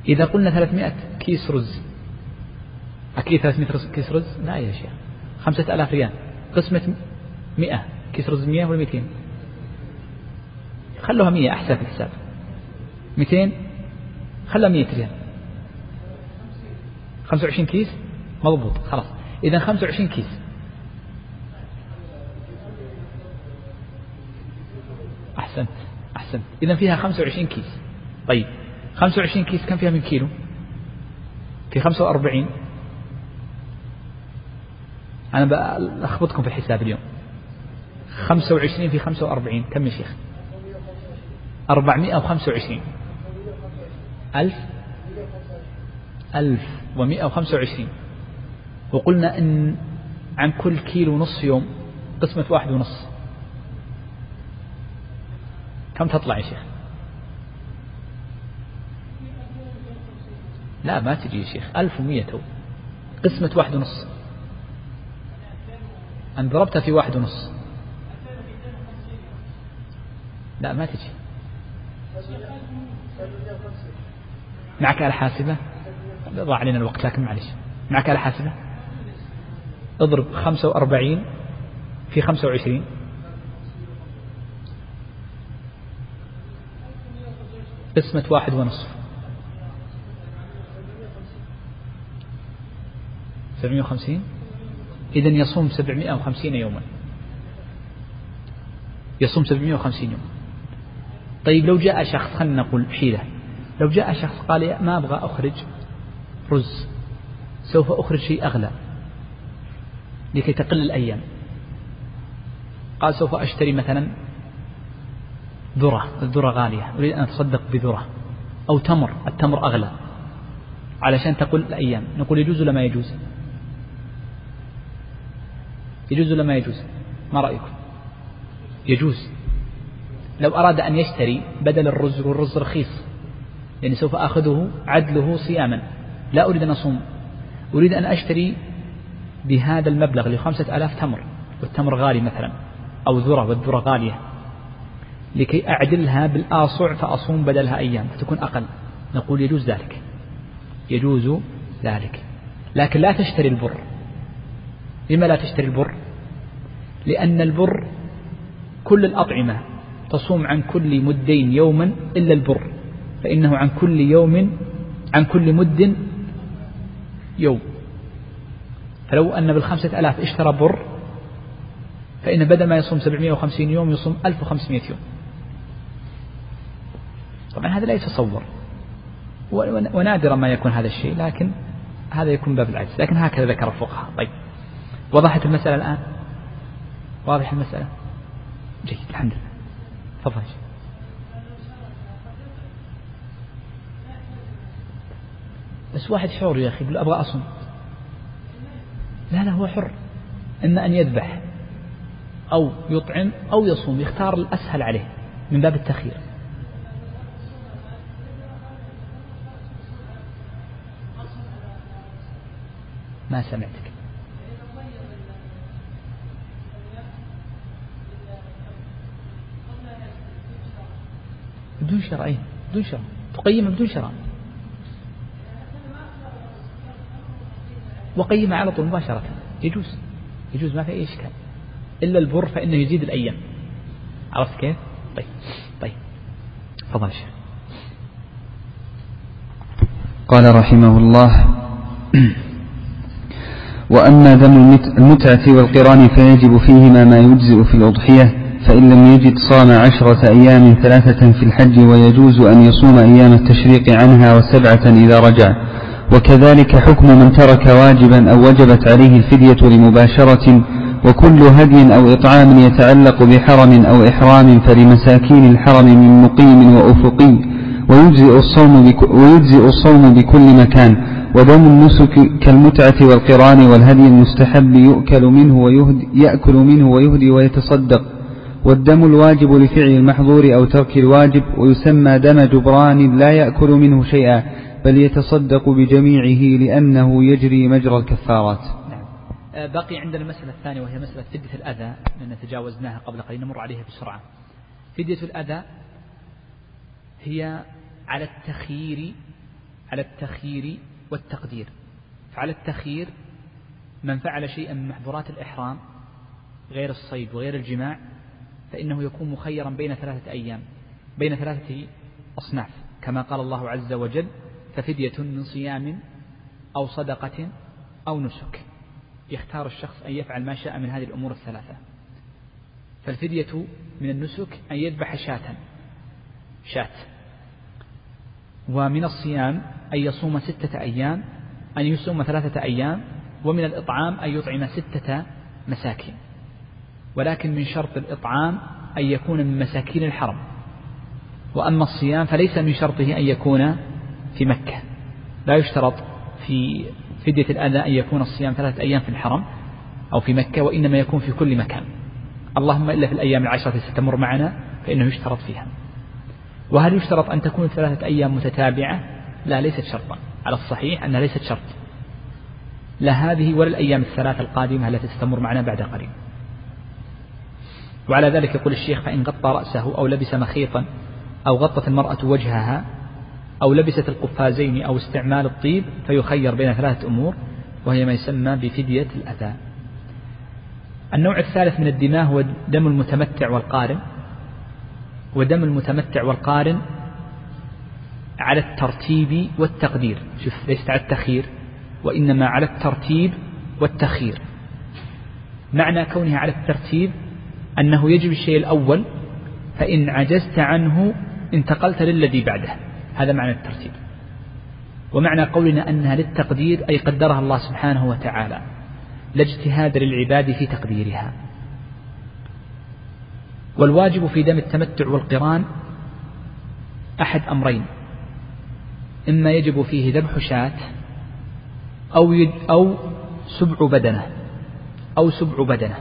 إذا قلنا 300 كيس رز أكيد 300 كيس رز؟ لا يا شيخ. 5000 ريال. قسمة 100 كيس رز 100 ولا 200 خلوها 100 أحسن في الحساب. 200 خلها 100 ريال. 25 كيس؟ مضبوط خلاص. إذا 25 كيس. أحسنت أحسنت. إذا فيها 25 كيس. طيب 25 كيس كم فيها من كيلو؟ في 45 أنا بأخبطكم في الحساب اليوم. 25 في 45 كم يا شيخ؟ 425 ألف؟ ألف. ومئة وخمسة وعشرين. وقلنا إن عن كل كيلو نصف يوم قسمة واحد ونص. كم تطلع يا شيخ؟ لا ما تجي يا شيخ. ألف ومية تو. قسمة واحد ونص. أن ضربتها في واحد ونص. لا ما تجي. معك آلة حاسبة؟ ضاع علينا الوقت لكن معلش. معك آلة حاسبة؟ اضرب خمسة وأربعين في خمسة وعشرين. قسمة واحد ونصف. سبعمائة وخمسين. إذا يصوم سبعمائة وخمسين يوما. يصوم سبعمائة وخمسين يوما. طيب لو جاء شخص خلنا نقول حيلة لو جاء شخص قال ما أبغى أخرج رز سوف أخرج شيء أغلى لكي تقل الأيام. قال سوف أشتري مثلا ذرة الذرة غالية أريد أن أتصدق بذرة أو تمر التمر أغلى علشان تقول الأيام. نقول يجوز ولا ما يجوز؟ يجوز ولا ما يجوز؟ ما رأيكم؟ يجوز. لو أراد أن يشتري بدل الرز والرز رخيص. يعني سوف أخذه عدله صياما. لا أريد أن أصوم. أريد أن أشتري بهذا المبلغ لخمسة آلاف تمر والتمر غالي مثلا أو ذرة والذرة غالية لكي أعدلها بالآصع فأصوم بدلها أيام فتكون أقل. نقول يجوز ذلك. يجوز ذلك. لكن لا تشتري البر. لما لا تشتري البر؟ لأن البر كل الأطعمة تصوم عن كل مدين يوما إلا البر. فإنه عن كل يوم عن كل مد يوم. فلو أن بالخمسة ألاف اشترى بر فإن بدل ما يصوم 750 يوم يصوم 1500 يوم. طبعا هذا لا يتصور. ونادرا ما يكون هذا الشيء لكن هذا يكون باب العجز. لكن هكذا ذكر الفقهاء. طيب. وضحت المسألة الآن؟ واضح المسألة؟ جيد. الحمد لله. تفضل بس واحد حر يا أخي يقول أبغى أصم لا لا هو حر. إما أن يذبح أو يطعم أو يصوم يختار الأسهل عليه من باب التخيير ما سمعتك. بدون شراء أي بدون شراء تقيم بدون شراء وقيم على طول مباشرة. يجوز. يجوز ما في أي إشكال. إلا البر فإنه يزيد الأيام. عرفت كيف؟ طيب. طيب. تفضل شيخ. قال رحمه الله وأما دم المتعة والقران فيجب فيهما ما يجزئ في الأضحية فإن لم يجد صام عشرة أيام ثلاثة في الحج ويجوز أن يصوم أيام التشريق عنها وسبعة إذا رجع. وكذلك حكم من ترك واجبا أو وجبت عليه الفدية لمباشرة وكل هدي أو إطعام يتعلق بحرم أو إحرام فلمساكين الحرم من مقيم وأفقي ويجزئ الصوم, بك ويجزئ الصوم بكل مكان. ودم النسك كالمتعة والقران والهدي المستحب يؤكل منه ويهدي يأكل منه ويهدي ويتصدق. والدم الواجب لفعل المحظور أو ترك الواجب ويسمى دم جبران لا يأكل منه شيئا. بل يتصدق بجميعه لأنه يجري مجرى الكفارات. نعم. آه، بقي عندنا المسألة الثانية وهي مسألة فدية الأذى لأن تجاوزناها قبل قليل نمر عليها بسرعة. فدية الأذى هي على التخيير على التخيير والتقدير. فعلى التخيير من فعل شيئا من محظورات الإحرام غير الصيد وغير الجماع فإنه يكون مخيرا بين ثلاثة أيام بين ثلاثة أصناف كما قال الله عز وجل ففدية من صيام أو صدقة أو نسك. يختار الشخص أن يفعل ما شاء من هذه الأمور الثلاثة. فالفدية من النسك أن يذبح شاة. شاة. ومن الصيام أن يصوم ستة أيام أن يصوم ثلاثة أيام ومن الإطعام أن يطعم ستة مساكين. ولكن من شرط الإطعام أن يكون من مساكين الحرم. وأما الصيام فليس من شرطه أن يكون في مكة. لا يشترط في فدية الأذى أن يكون الصيام ثلاثة أيام في الحرم أو في مكة وإنما يكون في كل مكان. اللهم إلا في الأيام العشرة ستمر معنا فإنه يشترط فيها. وهل يشترط أن تكون ثلاثة أيام متتابعة؟ لا ليست شرطا. على الصحيح أنها ليست شرط. لا هذه ولا الأيام الثلاثة القادمة التي ستمر معنا بعد قريب. وعلى ذلك يقول الشيخ فإن غطى رأسه أو لبس مخيطا أو غطت المرأة وجهها أو لبست القفازين أو استعمال الطيب فيخير بين ثلاثة أمور وهي ما يسمى بفدية الأذى. النوع الثالث من الدماء هو دم المتمتع والقارن. ودم المتمتع والقارن على الترتيب والتقدير. شوف ليست على التخيير وإنما على الترتيب والتخيير معنى كونها على الترتيب أنه يجب الشيء الأول فإن عجزت عنه انتقلت للذي بعده. هذا معنى الترتيب. ومعنى قولنا أنها للتقدير أي قدرها الله سبحانه وتعالى. لا اجتهاد للعباد في تقديرها. والواجب في دم التمتع والقران أحد أمرين. إما يجب فيه ذبح شاة أو أو سبع بدنة أو سبع بدنة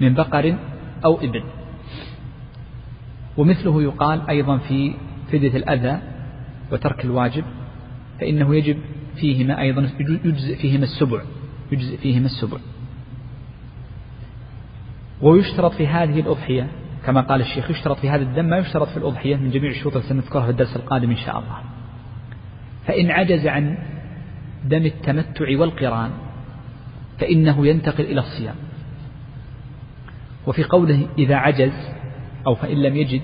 من بقر أو إبل. ومثله يقال أيضا في فدية الأذى وترك الواجب فإنه يجب فيهما أيضا يجزئ فيهما السبع يجزئ فيهما السبع. ويشترط في هذه الأضحية كما قال الشيخ يشترط في هذا الدم ما يشترط في الأضحية من جميع الشروط التي سنذكرها في الدرس القادم إن شاء الله. فإن عجز عن دم التمتع والقران فإنه ينتقل إلى الصيام. وفي قوله إذا عجز أو فإن لم يجد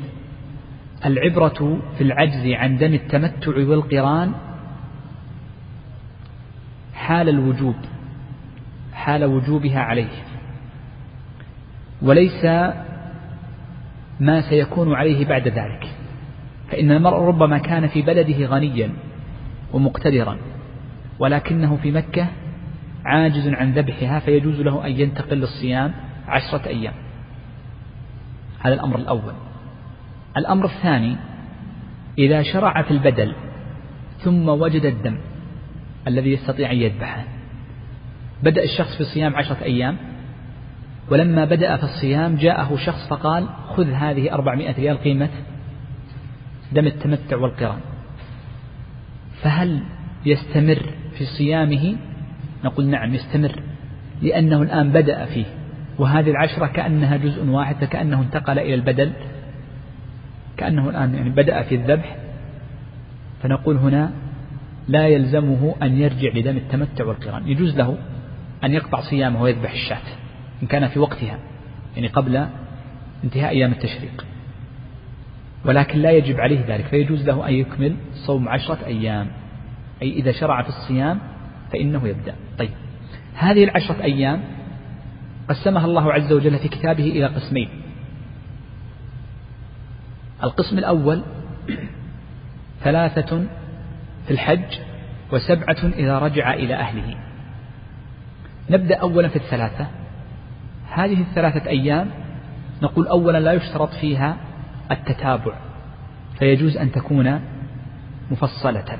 العبرة في العجز عن دم التمتع والقران حال الوجوب حال وجوبها عليه. وليس ما سيكون عليه بعد ذلك فإن المرء ربما كان في بلده غنيا ومقتدرا ولكنه في مكة عاجز عن ذبحها فيجوز له أن ينتقل للصيام عشرة أيام. هذا الأمر الأول. الأمر الثاني إذا شرع في البدل ثم وجد الدم الذي يستطيع أن يذبحه. بدأ الشخص في صيام عشرة أيام ولما بدأ في الصيام جاءه شخص فقال خذ هذه أربعمائة ريال قيمة دم التمتع والقران. فهل يستمر في صيامه؟ نقول نعم يستمر لأنه الآن بدأ فيه وهذه العشرة كأنها جزء واحد فكأنه انتقل إلى البدل. كأنه الآن يعني بدأ في الذبح فنقول هنا لا يلزمه أن يرجع لدم التمتع والقران. يجوز له أن يقطع صيامه ويذبح الشاة إن كان في وقتها يعني قبل انتهاء أيام التشريق. ولكن لا يجب عليه ذلك فيجوز له أن يكمل صوم عشرة أيام. أي إذا شرع في الصيام فإنه يبدأ. طيب هذه العشرة أيام قسمها الله عز وجل في كتابه إلى قسمين. القسم الأول ثلاثة في الحج وسبعة إذا رجع إلى أهله. نبدأ أولا في الثلاثة. هذه الثلاثة أيام نقول أولا لا يشترط فيها التتابع فيجوز أن تكون مفصلة.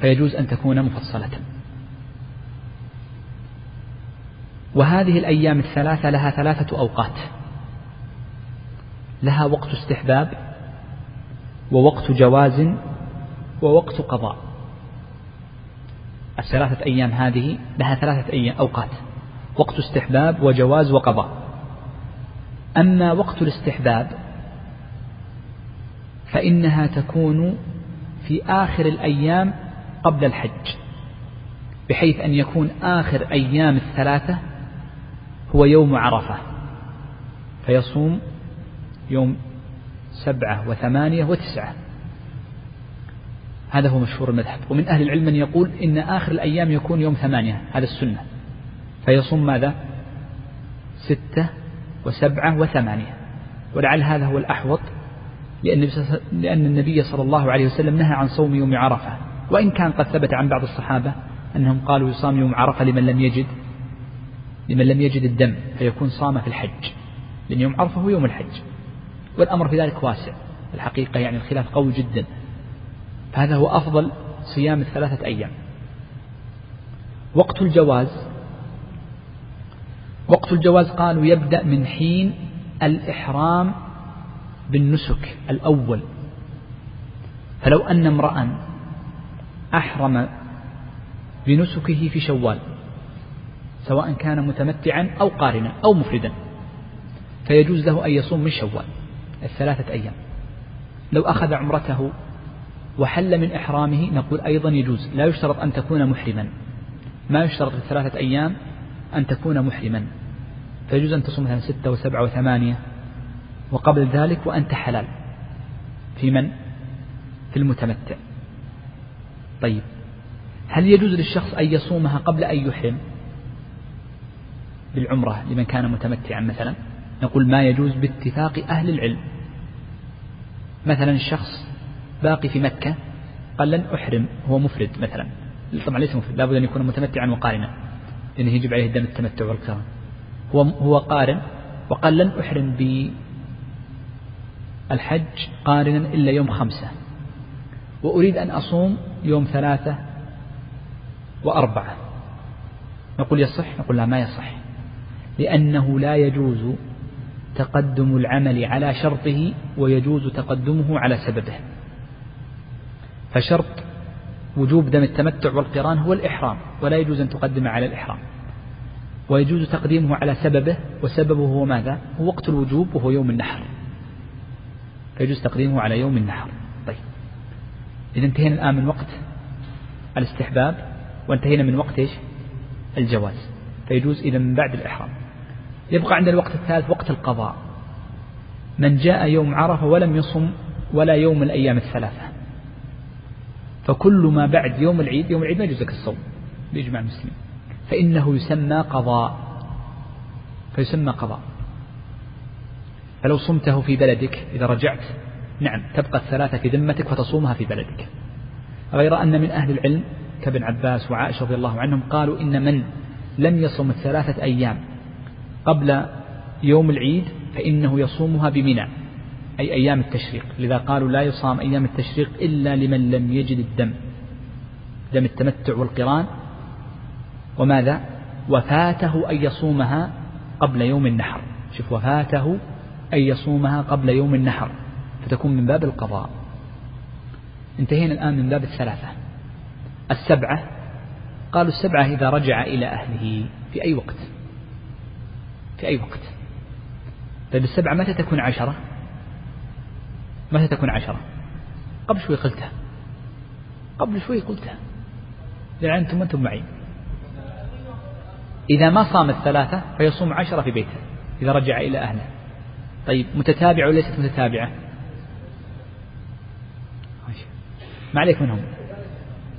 فيجوز أن تكون مفصلة. وهذه الأيام الثلاثة لها ثلاثة أوقات. لها وقت استحباب ووقت جواز ووقت قضاء. الثلاثة أيام هذه لها ثلاثة أيام أوقات وقت استحباب وجواز وقضاء. أما وقت الاستحباب فإنها تكون في آخر الأيام قبل الحج بحيث أن يكون آخر أيام الثلاثة هو يوم عرفة فيصوم يوم سبعة وثمانية وتسعة. هذا هو مشهور المذهب. ومن أهل العلم من يقول إن آخر الأيام يكون يوم ثمانية هذا السنة. فيصوم ماذا؟ ستة وسبعة وثمانية. ولعل هذا هو الأحوط لأن, النبي صلى الله عليه وسلم نهى عن صوم يوم عرفة. وإن كان قد ثبت عن بعض الصحابة أنهم قالوا يصام يوم عرفة لمن لم يجد لمن لم يجد الدم فيكون صام في الحج. لأن يوم عرفة هو يوم الحج. والأمر في ذلك واسع. الحقيقة يعني الخلاف قوي جدا. فهذا هو أفضل صيام الثلاثة أيام. وقت الجواز. وقت الجواز قالوا يبدأ من حين الإحرام بالنسك الأول. فلو أن امرأ أحرم بنسكه في شوال سواء كان متمتعا أو قارنا أو مفردا فيجوز له أن يصوم من شوال. الثلاثة أيام. لو أخذ عمرته وحل من إحرامه نقول أيضا يجوز. لا يشترط أن تكون محرما. ما يشترط في الثلاثة أيام أن تكون محرما. فيجوز أن تصوم مثلا ستة وسبعة وثمانية وقبل ذلك وأنت حلال. في من؟ في المتمتع. طيب. هل يجوز للشخص أن يصومها قبل أن يحرم؟ بالعمرة لمن كان متمتعا مثلا. نقول ما يجوز باتفاق أهل العلم. مثلا الشخص باقي في مكة قال لن أحرم هو مفرد مثلا. طبعا ليس مفرد لابد أن يكون متمتعا وقارنا. لأنه يجب عليه دم التمتع والقران هو هو قارن وقال لن أحرم بالحج قارنا إلا يوم خمسة. وأريد أن أصوم يوم ثلاثة وأربعة. نقول يصح نقول لا ما يصح. لأنه لا يجوز تقدم العمل على شرطه ويجوز تقدمه على سببه. فشرط وجوب دم التمتع والقران هو الإحرام ولا يجوز أن تقدم على الإحرام. ويجوز تقديمه على سببه وسببه هو ماذا؟ هو وقت الوجوب وهو يوم النحر. فيجوز تقديمه على يوم النحر. طيب. إذا انتهينا الآن من وقت الاستحباب وانتهينا من وقت إيش؟ الجواز. فيجوز إذا من بعد الإحرام. يبقى عند الوقت الثالث وقت القضاء. من جاء يوم عرفة ولم يصم ولا يوم الأيام الثلاثة. فكل ما بعد يوم العيد يوم العيد ما يجوز لك الصوم بإجماع المسلمين. فإنه يسمى قضاء. فيسمى قضاء. فلو صمته في بلدك إذا رجعت نعم تبقى الثلاثة في ذمتك وتصومها في بلدك. غير أن من أهل العلم كابن عباس وعائشة رضي الله عنهم قالوا إن من لم يصم الثلاثة أيام قبل يوم العيد فإنه يصومها بمنى أي أيام التشريق. لذا قالوا لا يصام أيام التشريق إلا لمن لم يجد الدم دم التمتع والقران. وماذا؟ وفاته أن يصومها قبل يوم النحر. شوف وفاته أن يصومها قبل يوم النحر فتكون من باب القضاء. انتهينا الآن من باب الثلاثة. السبعة قالوا السبعة إذا رجع إلى أهله في أي وقت؟ في أي وقت. طيب السبعة متى تكون عشرة؟ متى تكون عشرة؟ قبل شوي قلتها. قبل شوي قلتها. لأن أنتم أنتم معي. إذا ما صام الثلاثة فيصوم عشرة في بيته إذا رجع إلى أهله. طيب متتابعة وليست متتابعة؟ ما عليك منهم.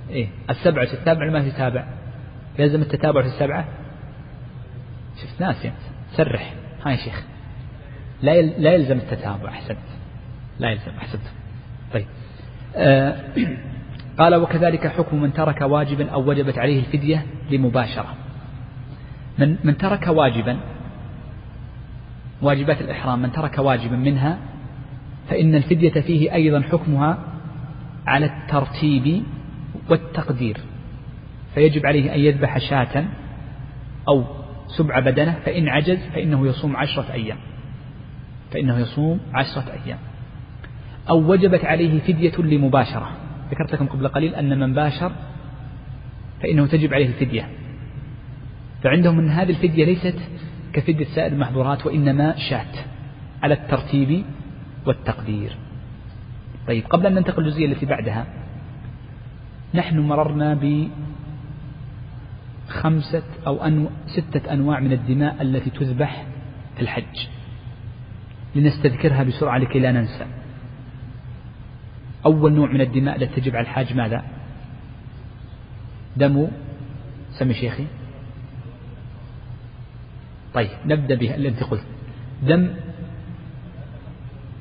إيه. السبعة تتابع ما تتابع؟ يلزم التتابع في السبعة؟ شفت ناس يعني. سرح. ها يا شيخ. لا لا يلزم التتابع أحسنت. لا يلزم أحسنت. طيب. آه <clears throat> قال وكذلك حكم من ترك واجبا أو وجبت عليه الفدية لمباشرة. من من ترك واجبا واجبات الإحرام من ترك واجبا منها فإن الفدية فيه أيضا حكمها على الترتيب والتقدير. فيجب عليه أن يذبح شاة أو سبع بدنة فإن عجز فإنه يصوم عشرة أيام. فإنه يصوم عشرة أيام. أو وجبت عليه فدية لمباشرة. ذكرت لكم قبل قليل أن من باشر فإنه تجب عليه الفدية. فعندهم أن هذه الفدية ليست كفدية سائر المحظورات وإنما شاة على الترتيب والتقدير. طيب قبل أن ننتقل للجزئية التي بعدها نحن مررنا بخمسة أو أنو ستة أنواع من الدماء التي تذبح في الحج. لنستذكرها بسرعة لكي لا ننسى. أول نوع من الدماء التي تجب على الحاج ماذا؟ دم سمي شيخي. طيب نبدأ به اللي أنت قلت. دم.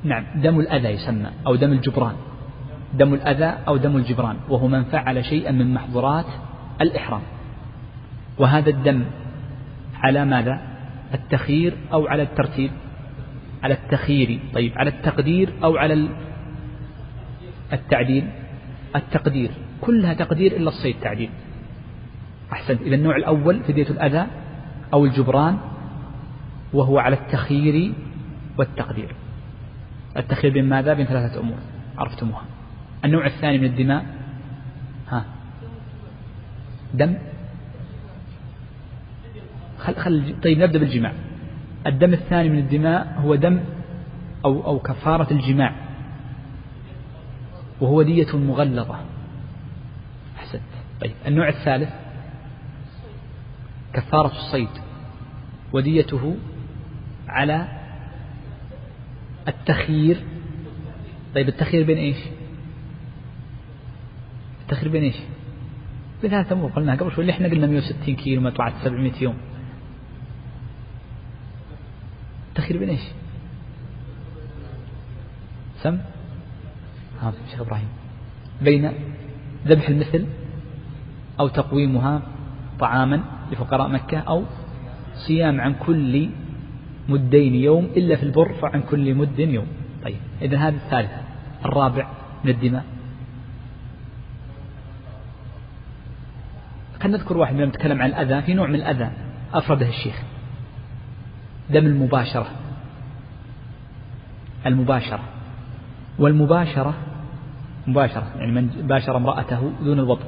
نعم دم الأذى يسمى أو دم الجبران. دم الأذى أو دم الجبران وهو من فعل شيئا من محظورات الإحرام. وهذا الدم على ماذا؟ التخيير أو على الترتيب؟ على التخيير طيب على التقدير أو على التعديل؟ التقدير كلها تقدير إلا الصيد تعديل. أحسنت إذا النوع الأول فدية الأذى أو الجبران وهو على التخيير والتقدير. التخيير بين ماذا؟ بين ثلاثة أمور عرفتموها. النوع الثاني من الدماء ها دم. خل خل طيب نبدأ بالجماع. الدم الثاني من الدماء هو دم أو أو كفارة الجماع. وهو دية مغلظة. أحسنت. طيب النوع الثالث كفارة الصيد. وديته على التخيير. طيب التخيير بين إيش؟ التخيير بين إيش؟ بين أمور قلناها قبل شوي. اللي إحنا قلنا 160 كيلو ما طلعت 700 يوم. التخيير بين إيش؟ سم؟ ها شيخ إبراهيم. بين ذبح المثل أو تقويمها طعاما لفقراء مكة أو صيام عن كل مدين يوم إلا في البر فعن كل مد يوم. طيب إذا هذا الثالث الرابع من الدماء. خلينا نذكر واحد من نتكلم عن الأذى في نوع من الأذى أفرده الشيخ. دم المباشرة. المباشرة. والمباشرة مباشرة يعني من باشر امرأته دون الوضع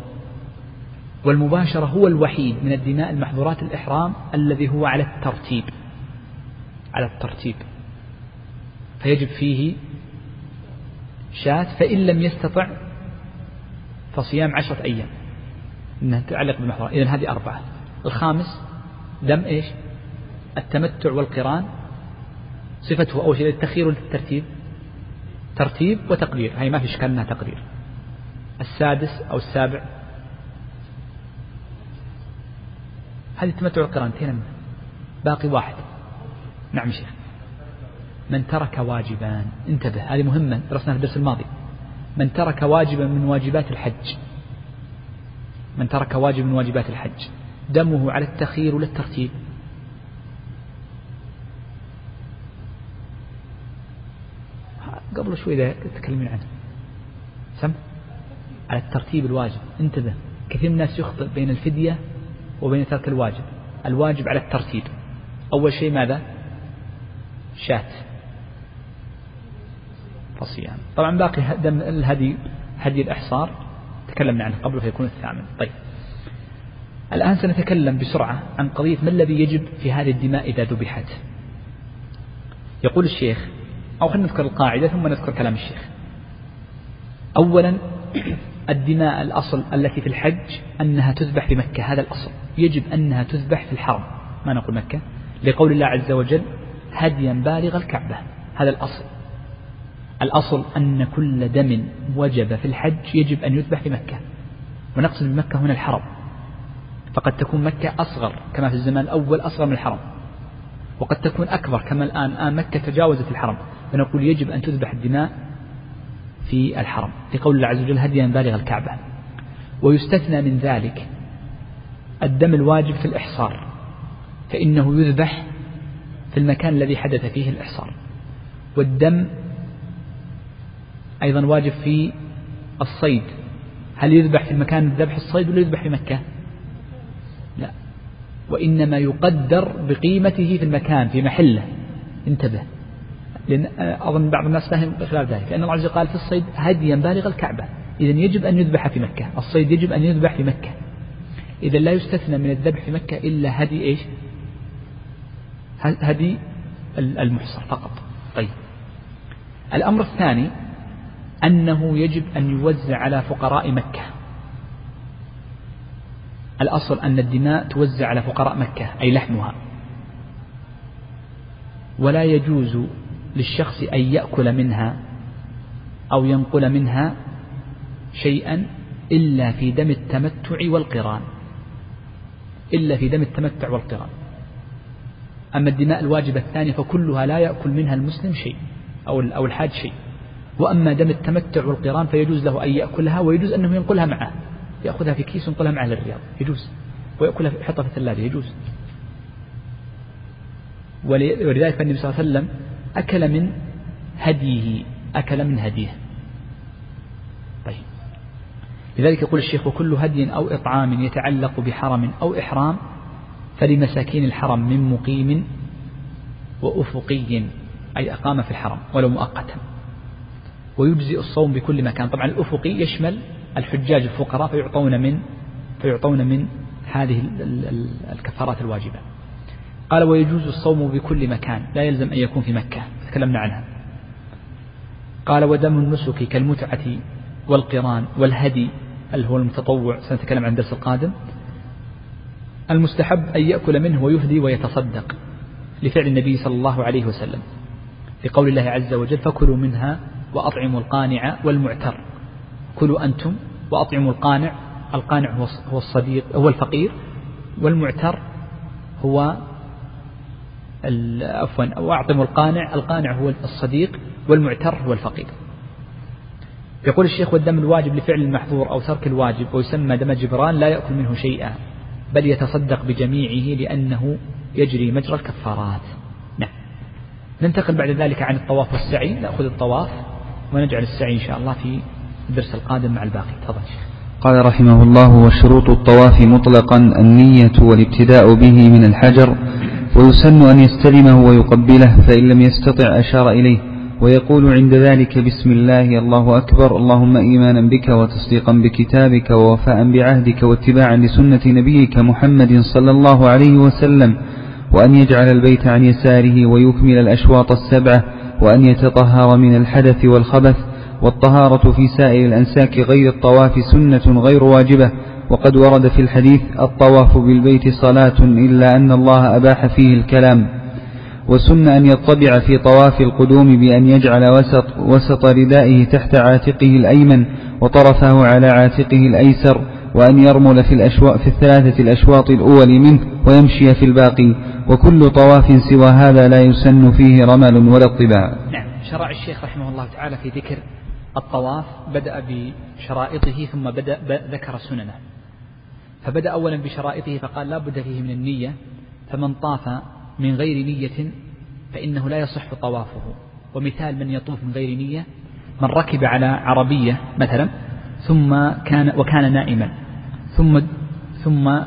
والمباشرة هو الوحيد من الدماء المحظورات الإحرام الذي هو على الترتيب. على الترتيب. فيجب فيه شاة فإن لم يستطع فصيام عشرة أيام. إنها تتعلق بالمحظور إذن هذه أربعة. الخامس دم إيش؟ التمتع والقران صفته أول شيء التخيير والترتيب ترتيب وتقدير هي ما في إشكال أنها تقدير. السادس أو السابع. هذه التمتع والقران انتهينا باقي واحد. نعم شيخ. من ترك واجبا انتبه هذه مهمة درسناها في الدرس الماضي. من ترك واجبا من واجبات الحج. من ترك واجب من واجبات الحج. دمه على التخيير ولا الترتيب قبل شوي تكلمين عنه. سم؟ على الترتيب الواجب. انتبه كثير من الناس يخطئ بين الفدية وبين ترك الواجب. الواجب على الترتيب. أول شيء ماذا؟ شات. فصيام. طبعا باقي دم الهدي هدي الإحصار. تكلمنا عنه قبل فيكون الثامن. طيب. الآن سنتكلم بسرعة عن قضية ما الذي يجب في هذه الدماء إذا ذبحت؟ يقول الشيخ أو خلينا نذكر القاعدة ثم نذكر كلام الشيخ. أولا الدماء الأصل التي في الحج أنها تذبح في مكة هذا الأصل. يجب أنها تذبح في الحرم. ما نقول مكة؟ لقول الله عز وجل هديا بالغ الكعبة. هذا الأصل. الأصل أن كل دم وجب في الحج يجب أن يذبح في مكة. ونقصد بمكة هنا الحرم. فقد تكون مكة أصغر كما في الزمان الأول أصغر من الحرم. وقد تكون أكبر كما الآن الآن مكة تجاوزت الحرم. فنقول يجب أن تذبح الدماء في الحرم لقول الله عز وجل هديا بالغ الكعبة. ويستثنى من ذلك الدم الواجب في الإحصار فإنه يذبح في المكان الذي حدث فيه الإحصار. والدم أيضا واجب في الصيد. هل يذبح في المكان ذبح الصيد ولا يذبح في مكة؟ لا. وإنما يقدر بقيمته في المكان في محله. انتبه. لأن أظن بعض الناس فهم خلال ذلك. لأن الله عز وجل قال في الصيد هديا بالغ الكعبة. إذا يجب أن يذبح في مكة. الصيد يجب أن يذبح في مكة. إذا لا يستثنى من الذبح في مكة إلا هدي إيش؟ هدي المحصر فقط. طيب. الأمر الثاني أنه يجب أن يوزع على فقراء مكة. الأصل أن الدماء توزع على فقراء مكة أي لحمها. ولا يجوز للشخص أن يأكل منها أو ينقل منها شيئا إلا في دم التمتع والقران. إلا في دم التمتع والقران. أما الدماء الواجبة الثانية فكلها لا يأكل منها المسلم شيء أو أو الحاج شيء. وأما دم التمتع والقران فيجوز له أن يأكلها ويجوز أنه ينقلها معه. يأخذها في كيس وينقلها معه للرياض. يجوز. ويأكلها يحطها في الثلاجة. يجوز. ولذلك النبي صلى الله عليه وسلم أكل من هديه أكل من هديه. طيب. لذلك يقول الشيخ وكل هدي أو إطعام يتعلق بحرم أو إحرام فلمساكين الحرم من مقيم وأفقي أي أقام في الحرم ولو مؤقتا. ويجزئ الصوم بكل مكان. طبعا الأفقي يشمل الحجاج الفقراء فيعطون من فيعطون من هذه الكفارات الواجبة. قال ويجوز الصوم بكل مكان لا يلزم أن يكون في مكة تكلمنا عنها. قال ودم النسك كالمتعة والقران والهدي اللي هو المتطوع سنتكلم عن الدرس القادم. المستحب أن يأكل منه ويهدي ويتصدق لفعل النبي صلى الله عليه وسلم لقول الله عز وجل فكلوا منها وأطعموا القانع والمعتر. كلوا أنتم وأطعموا القانع القانع هو الصديق هو الفقير والمعتر هو عفوا وأعطموا القانع القانع هو الصديق والمعتر هو الفقير. يقول الشيخ والدم الواجب لفعل المحظور أو ترك الواجب ويسمى دم جبران لا يأكل منه شيئا بل يتصدق بجميعه لأنه يجري مجرى الكفارات. نعم. ننتقل بعد ذلك عن الطواف والسعي نأخذ الطواف ونجعل السعي إن شاء الله في الدرس القادم مع الباقي. تفضل قال رحمه الله وشروط الطواف مطلقا النية والابتداء به من الحجر ويسن أن يستلمه ويقبله فإن لم يستطع أشار إليه ويقول عند ذلك بسم الله الله أكبر اللهم إيمانا بك وتصديقا بكتابك ووفاء بعهدك واتباعا لسنة نبيك محمد صلى الله عليه وسلم وأن يجعل البيت عن يساره ويكمل الأشواط السبعة وأن يتطهر من الحدث والخبث والطهارة في سائر الأنساك غير الطواف سنة غير واجبة وقد ورد في الحديث الطواف بالبيت صلاة إلا أن الله أباح فيه الكلام وسن أن يطبع في طواف القدوم بأن يجعل وسط, وسط ردائه تحت عاتقه الأيمن وطرفه على عاتقه الأيسر وأن يرمل في, الأشواط في الثلاثة الأشواط الأول منه ويمشي في الباقي وكل طواف سوى هذا لا يسن فيه رمل ولا اطباع نعم شرع الشيخ رحمه الله تعالى في ذكر الطواف بدأ بشرائطه ثم بدأ ذكر سننه. فبدأ أولا بشرائطه فقال لا بد فيه من النية فمن طاف من غير نية فإنه لا يصح طوافه. ومثال من يطوف من غير نية من ركب على عربية مثلا ثم كان وكان نائما ثم ثم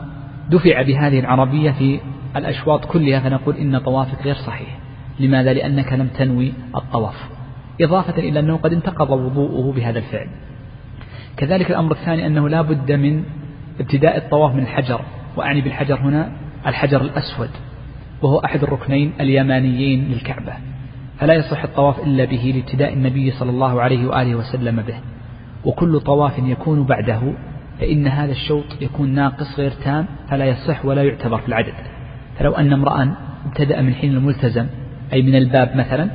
دفع بهذه العربية في الأشواط كلها فنقول إن طوافك غير صحيح. لماذا؟ لأنك لم تنوي الطواف. إضافة إلى أنه قد انتقض وضوءه بهذا الفعل. كذلك الأمر الثاني أنه لا بد من ابتداء الطواف من الحجر وأعني بالحجر هنا الحجر الأسود وهو أحد الركنين اليمانيين للكعبة. فلا يصح الطواف إلا به لابتداء النبي صلى الله عليه وآله وسلم به. وكل طواف يكون بعده فإن هذا الشوط يكون ناقص غير تام فلا يصح ولا يعتبر في العدد. فلو أن امرأ ابتدأ من حين الملتزم أي من الباب مثلا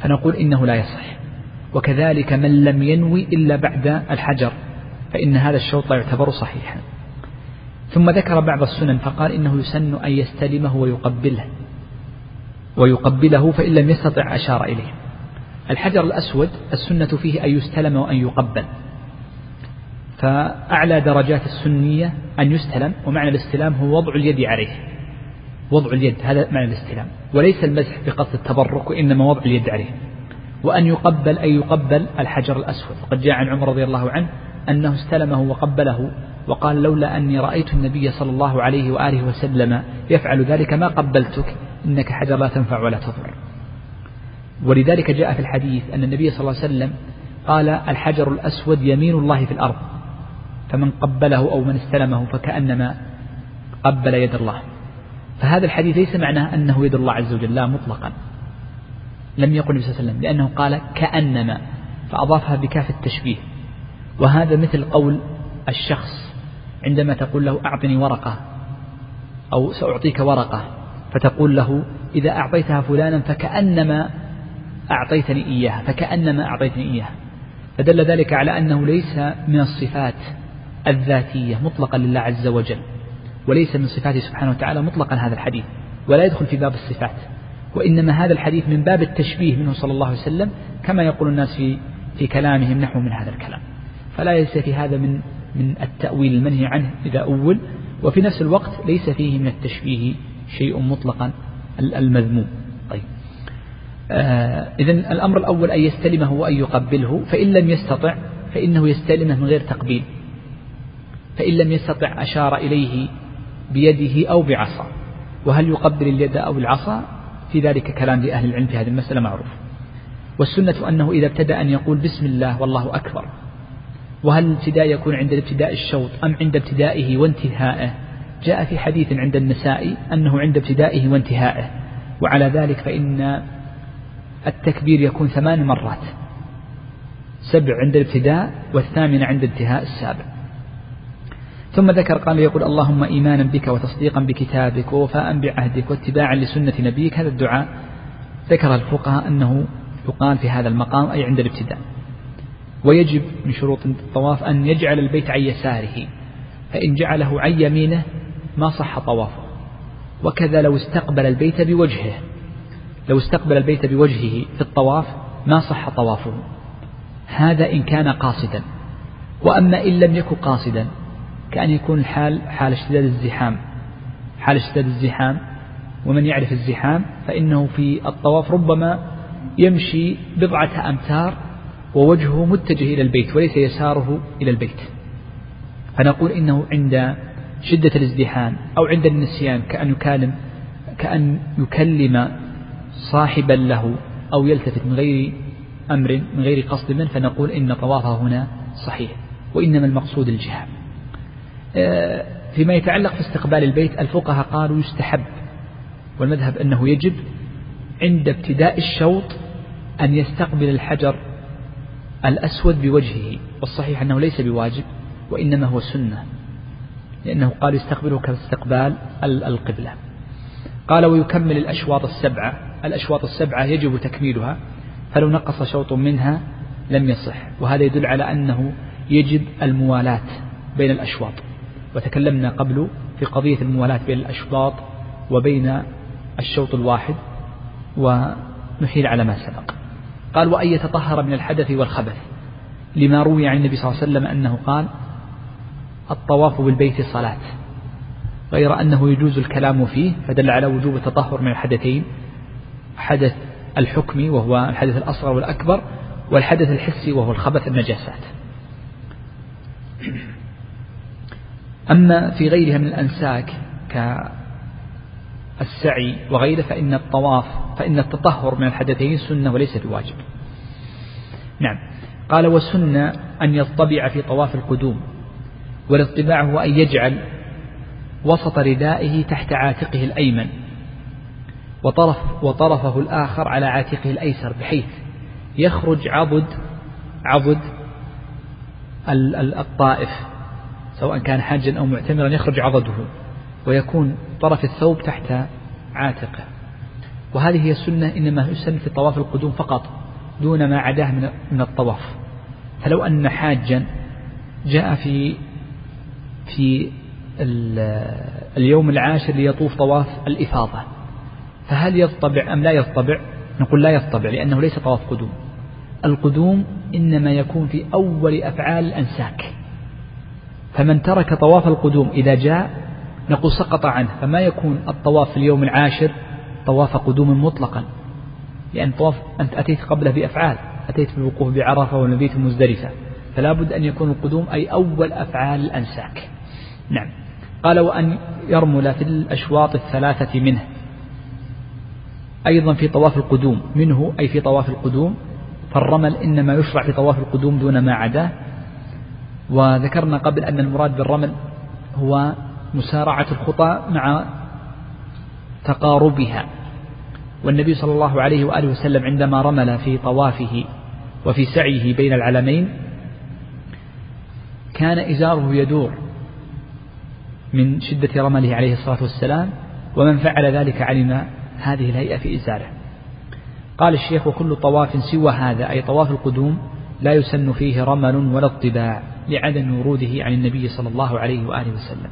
فنقول إنه لا يصح. وكذلك من لم ينوي إلا بعد الحجر. فإن هذا الشوط لا يعتبر صحيحا. ثم ذكر بعض السنن فقال إنه يسن أن يستلمه ويقبله ويقبله فإن لم يستطع أشار إليه. الحجر الأسود السنة فيه أن يستلم وأن يقبل. فأعلى درجات السنية أن يستلم ومعنى الاستلام هو وضع اليد عليه. وضع اليد هذا معنى الاستلام. وليس المسح بقصد التبرك وإنما وضع اليد عليه. وأن يقبل أي يقبل الحجر الأسود. وقد جاء عن عمر رضي الله عنه أنه استلمه وقبله وقال لولا أني رأيت النبي صلى الله عليه وآله وسلم يفعل ذلك ما قبلتك إنك حجر لا تنفع ولا تضر. ولذلك جاء في الحديث أن النبي صلى الله عليه وسلم قال الحجر الأسود يمين الله في الأرض فمن قبله أو من استلمه فكأنما قبل يد الله. فهذا الحديث ليس معناه أنه يد الله عز وجل لا مطلقا. لم يقل النبي صلى الله عليه وسلم لأنه قال كأنما فأضافها بكاف التشبيه. وهذا مثل قول الشخص عندما تقول له أعطني ورقة أو سأعطيك ورقة فتقول له إذا أعطيتها فلانا فكأنما أعطيتني إياها فكأنما أعطيتني إياها. فدل ذلك على أنه ليس من الصفات الذاتية مطلقا لله عز وجل وليس من صفاته سبحانه وتعالى مطلقا هذا الحديث ولا يدخل في باب الصفات وإنما هذا الحديث من باب التشبيه منه صلى الله عليه وسلم كما يقول الناس في في كلامهم نحو من هذا الكلام. فلا ليس في هذا من من التأويل المنهي عنه إذا أول وفي نفس الوقت ليس فيه من التشبيه شيء مطلقا المذموم. طيب. آه إذا الأمر الأول أن يستلمه وأن يقبله فإن لم يستطع فإنه يستلمه من غير تقبيل. فإن لم يستطع أشار إليه بيده أو بعصا. وهل يقبل اليد أو العصا؟ في ذلك كلام لأهل العلم في هذه المسألة معروف. والسنة أنه إذا ابتدأ أن يقول بسم الله والله أكبر. وهل الابتداء يكون عند ابتداء الشوط أم عند ابتدائه وانتهائه؟ جاء في حديث عند النساء أنه عند ابتدائه وانتهائه وعلى ذلك فإن التكبير يكون ثمان مرات سبع عند الابتداء والثامنة عند انتهاء السابع. ثم ذكر قال يقول اللهم إيمانا بك وتصديقا بكتابك ووفاء بعهدك واتباعا لسنة نبيك هذا الدعاء ذكر الفقهاء أنه يقال في هذا المقام أي عند الابتداء. ويجب من شروط الطواف أن يجعل البيت عن يساره فإن جعله عن يمينه ما صح طوافه. وكذا لو استقبل البيت بوجهه لو استقبل البيت بوجهه في الطواف ما صح طوافه. هذا إن كان قاصدا. وأما إن لم يكن قاصدا كأن يكون الحال حال اشتداد الزحام. حال اشتداد الزحام ومن يعرف الزحام فإنه في الطواف ربما يمشي بضعة أمتار ووجهه متجه إلى البيت وليس يساره إلى البيت. فنقول إنه عند شدة الازدحام أو عند النسيان كأن يكلم كأن يكلم صاحبا له أو يلتفت من غير أمر من غير قصد من فنقول إن طوافه هنا صحيح. وإنما المقصود الجهة آه، فيما يتعلق في استقبال البيت الفقهاء قالوا يستحب والمذهب أنه يجب عند ابتداء الشوط أن يستقبل الحجر الأسود بوجهه والصحيح أنه ليس بواجب وإنما هو سنة لأنه قال يستقبله كاستقبال القبلة. قال ويكمل الأشواط السبعة الأشواط السبعة يجب تكميلها فلو نقص شوط منها لم يصح وهذا يدل على أنه يجب الموالاة بين الأشواط. وتكلمنا قبل في قضية الموالاة بين الأشواط وبين الشوط الواحد ونحيل على ما سبق. قال وأن يتطهر من الحدث والخبث. لما روي عن النبي صلى الله عليه وسلم أنه قال الطواف بالبيت صلاة. غير أنه يجوز الكلام فيه فدل على وجوب التطهر من الحدثين. حدث الحكمي وهو الحدث الأصغر والأكبر والحدث الحسي وهو الخبث النجاسات. أما في غيرها من الأنساك كالسعي وغيره فإن الطواف فإن التطهر من الحدثين سنة وليس بواجب. نعم. قال وسنة أن يطبع في طواف القدوم والاطباع هو أن يجعل وسط ردائه تحت عاتقه الأيمن وطرف وطرفه الآخر على عاتقه الأيسر بحيث يخرج عضد عضد الطائف سواء كان حاجا أو معتمرا يخرج عضده ويكون طرف الثوب تحت عاتقه. وهذه هي السنة إنما يسن في طواف القدوم فقط دون ما عداه من الطواف. فلو أن حاجا جاء في في اليوم العاشر ليطوف طواف الإفاضة. فهل يطبع أم لا يطبع؟ نقول لا يطبع لأنه ليس طواف قدوم. القدوم إنما يكون في أول أفعال الأنساك. فمن ترك طواف القدوم إذا جاء نقول سقط عنه فما يكون الطواف في اليوم العاشر طواف قدوم مطلقا. لأن طواف أنت أتيت قبله بأفعال أتيت بالوقوف بعرفة والمبيت مزدلفة. فلا بد أن يكون القدوم أي أول أفعال الأنساك. نعم. قال وأن يرمل في الأشواط الثلاثة منه. أيضا في طواف القدوم. منه أي في طواف القدوم. فالرمل إنما يشرع في طواف القدوم دون ما عداه. وذكرنا قبل أن المراد بالرمل هو مسارعة الخطى مع تقاربها. والنبي صلى الله عليه وآله وسلم عندما رمل في طوافه وفي سعيه بين العلمين كان إزاره يدور من شدة رمله عليه الصلاة والسلام ومن فعل ذلك علم هذه الهيئة في إزاره. قال الشيخ وكل طواف سوى هذا أي طواف القدوم لا يسن فيه رمل ولا اطباع لعدم وروده عن النبي صلى الله عليه وآله وسلم.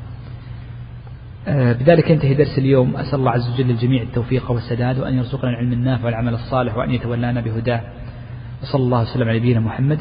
بذلك ينتهي درس اليوم. أسأل الله عز وجل للجميع التوفيق والسداد وأن يرزقنا العلم النافع والعمل الصالح وأن يتولانا بهداه. وصلى الله وسلم على نبينا محمد.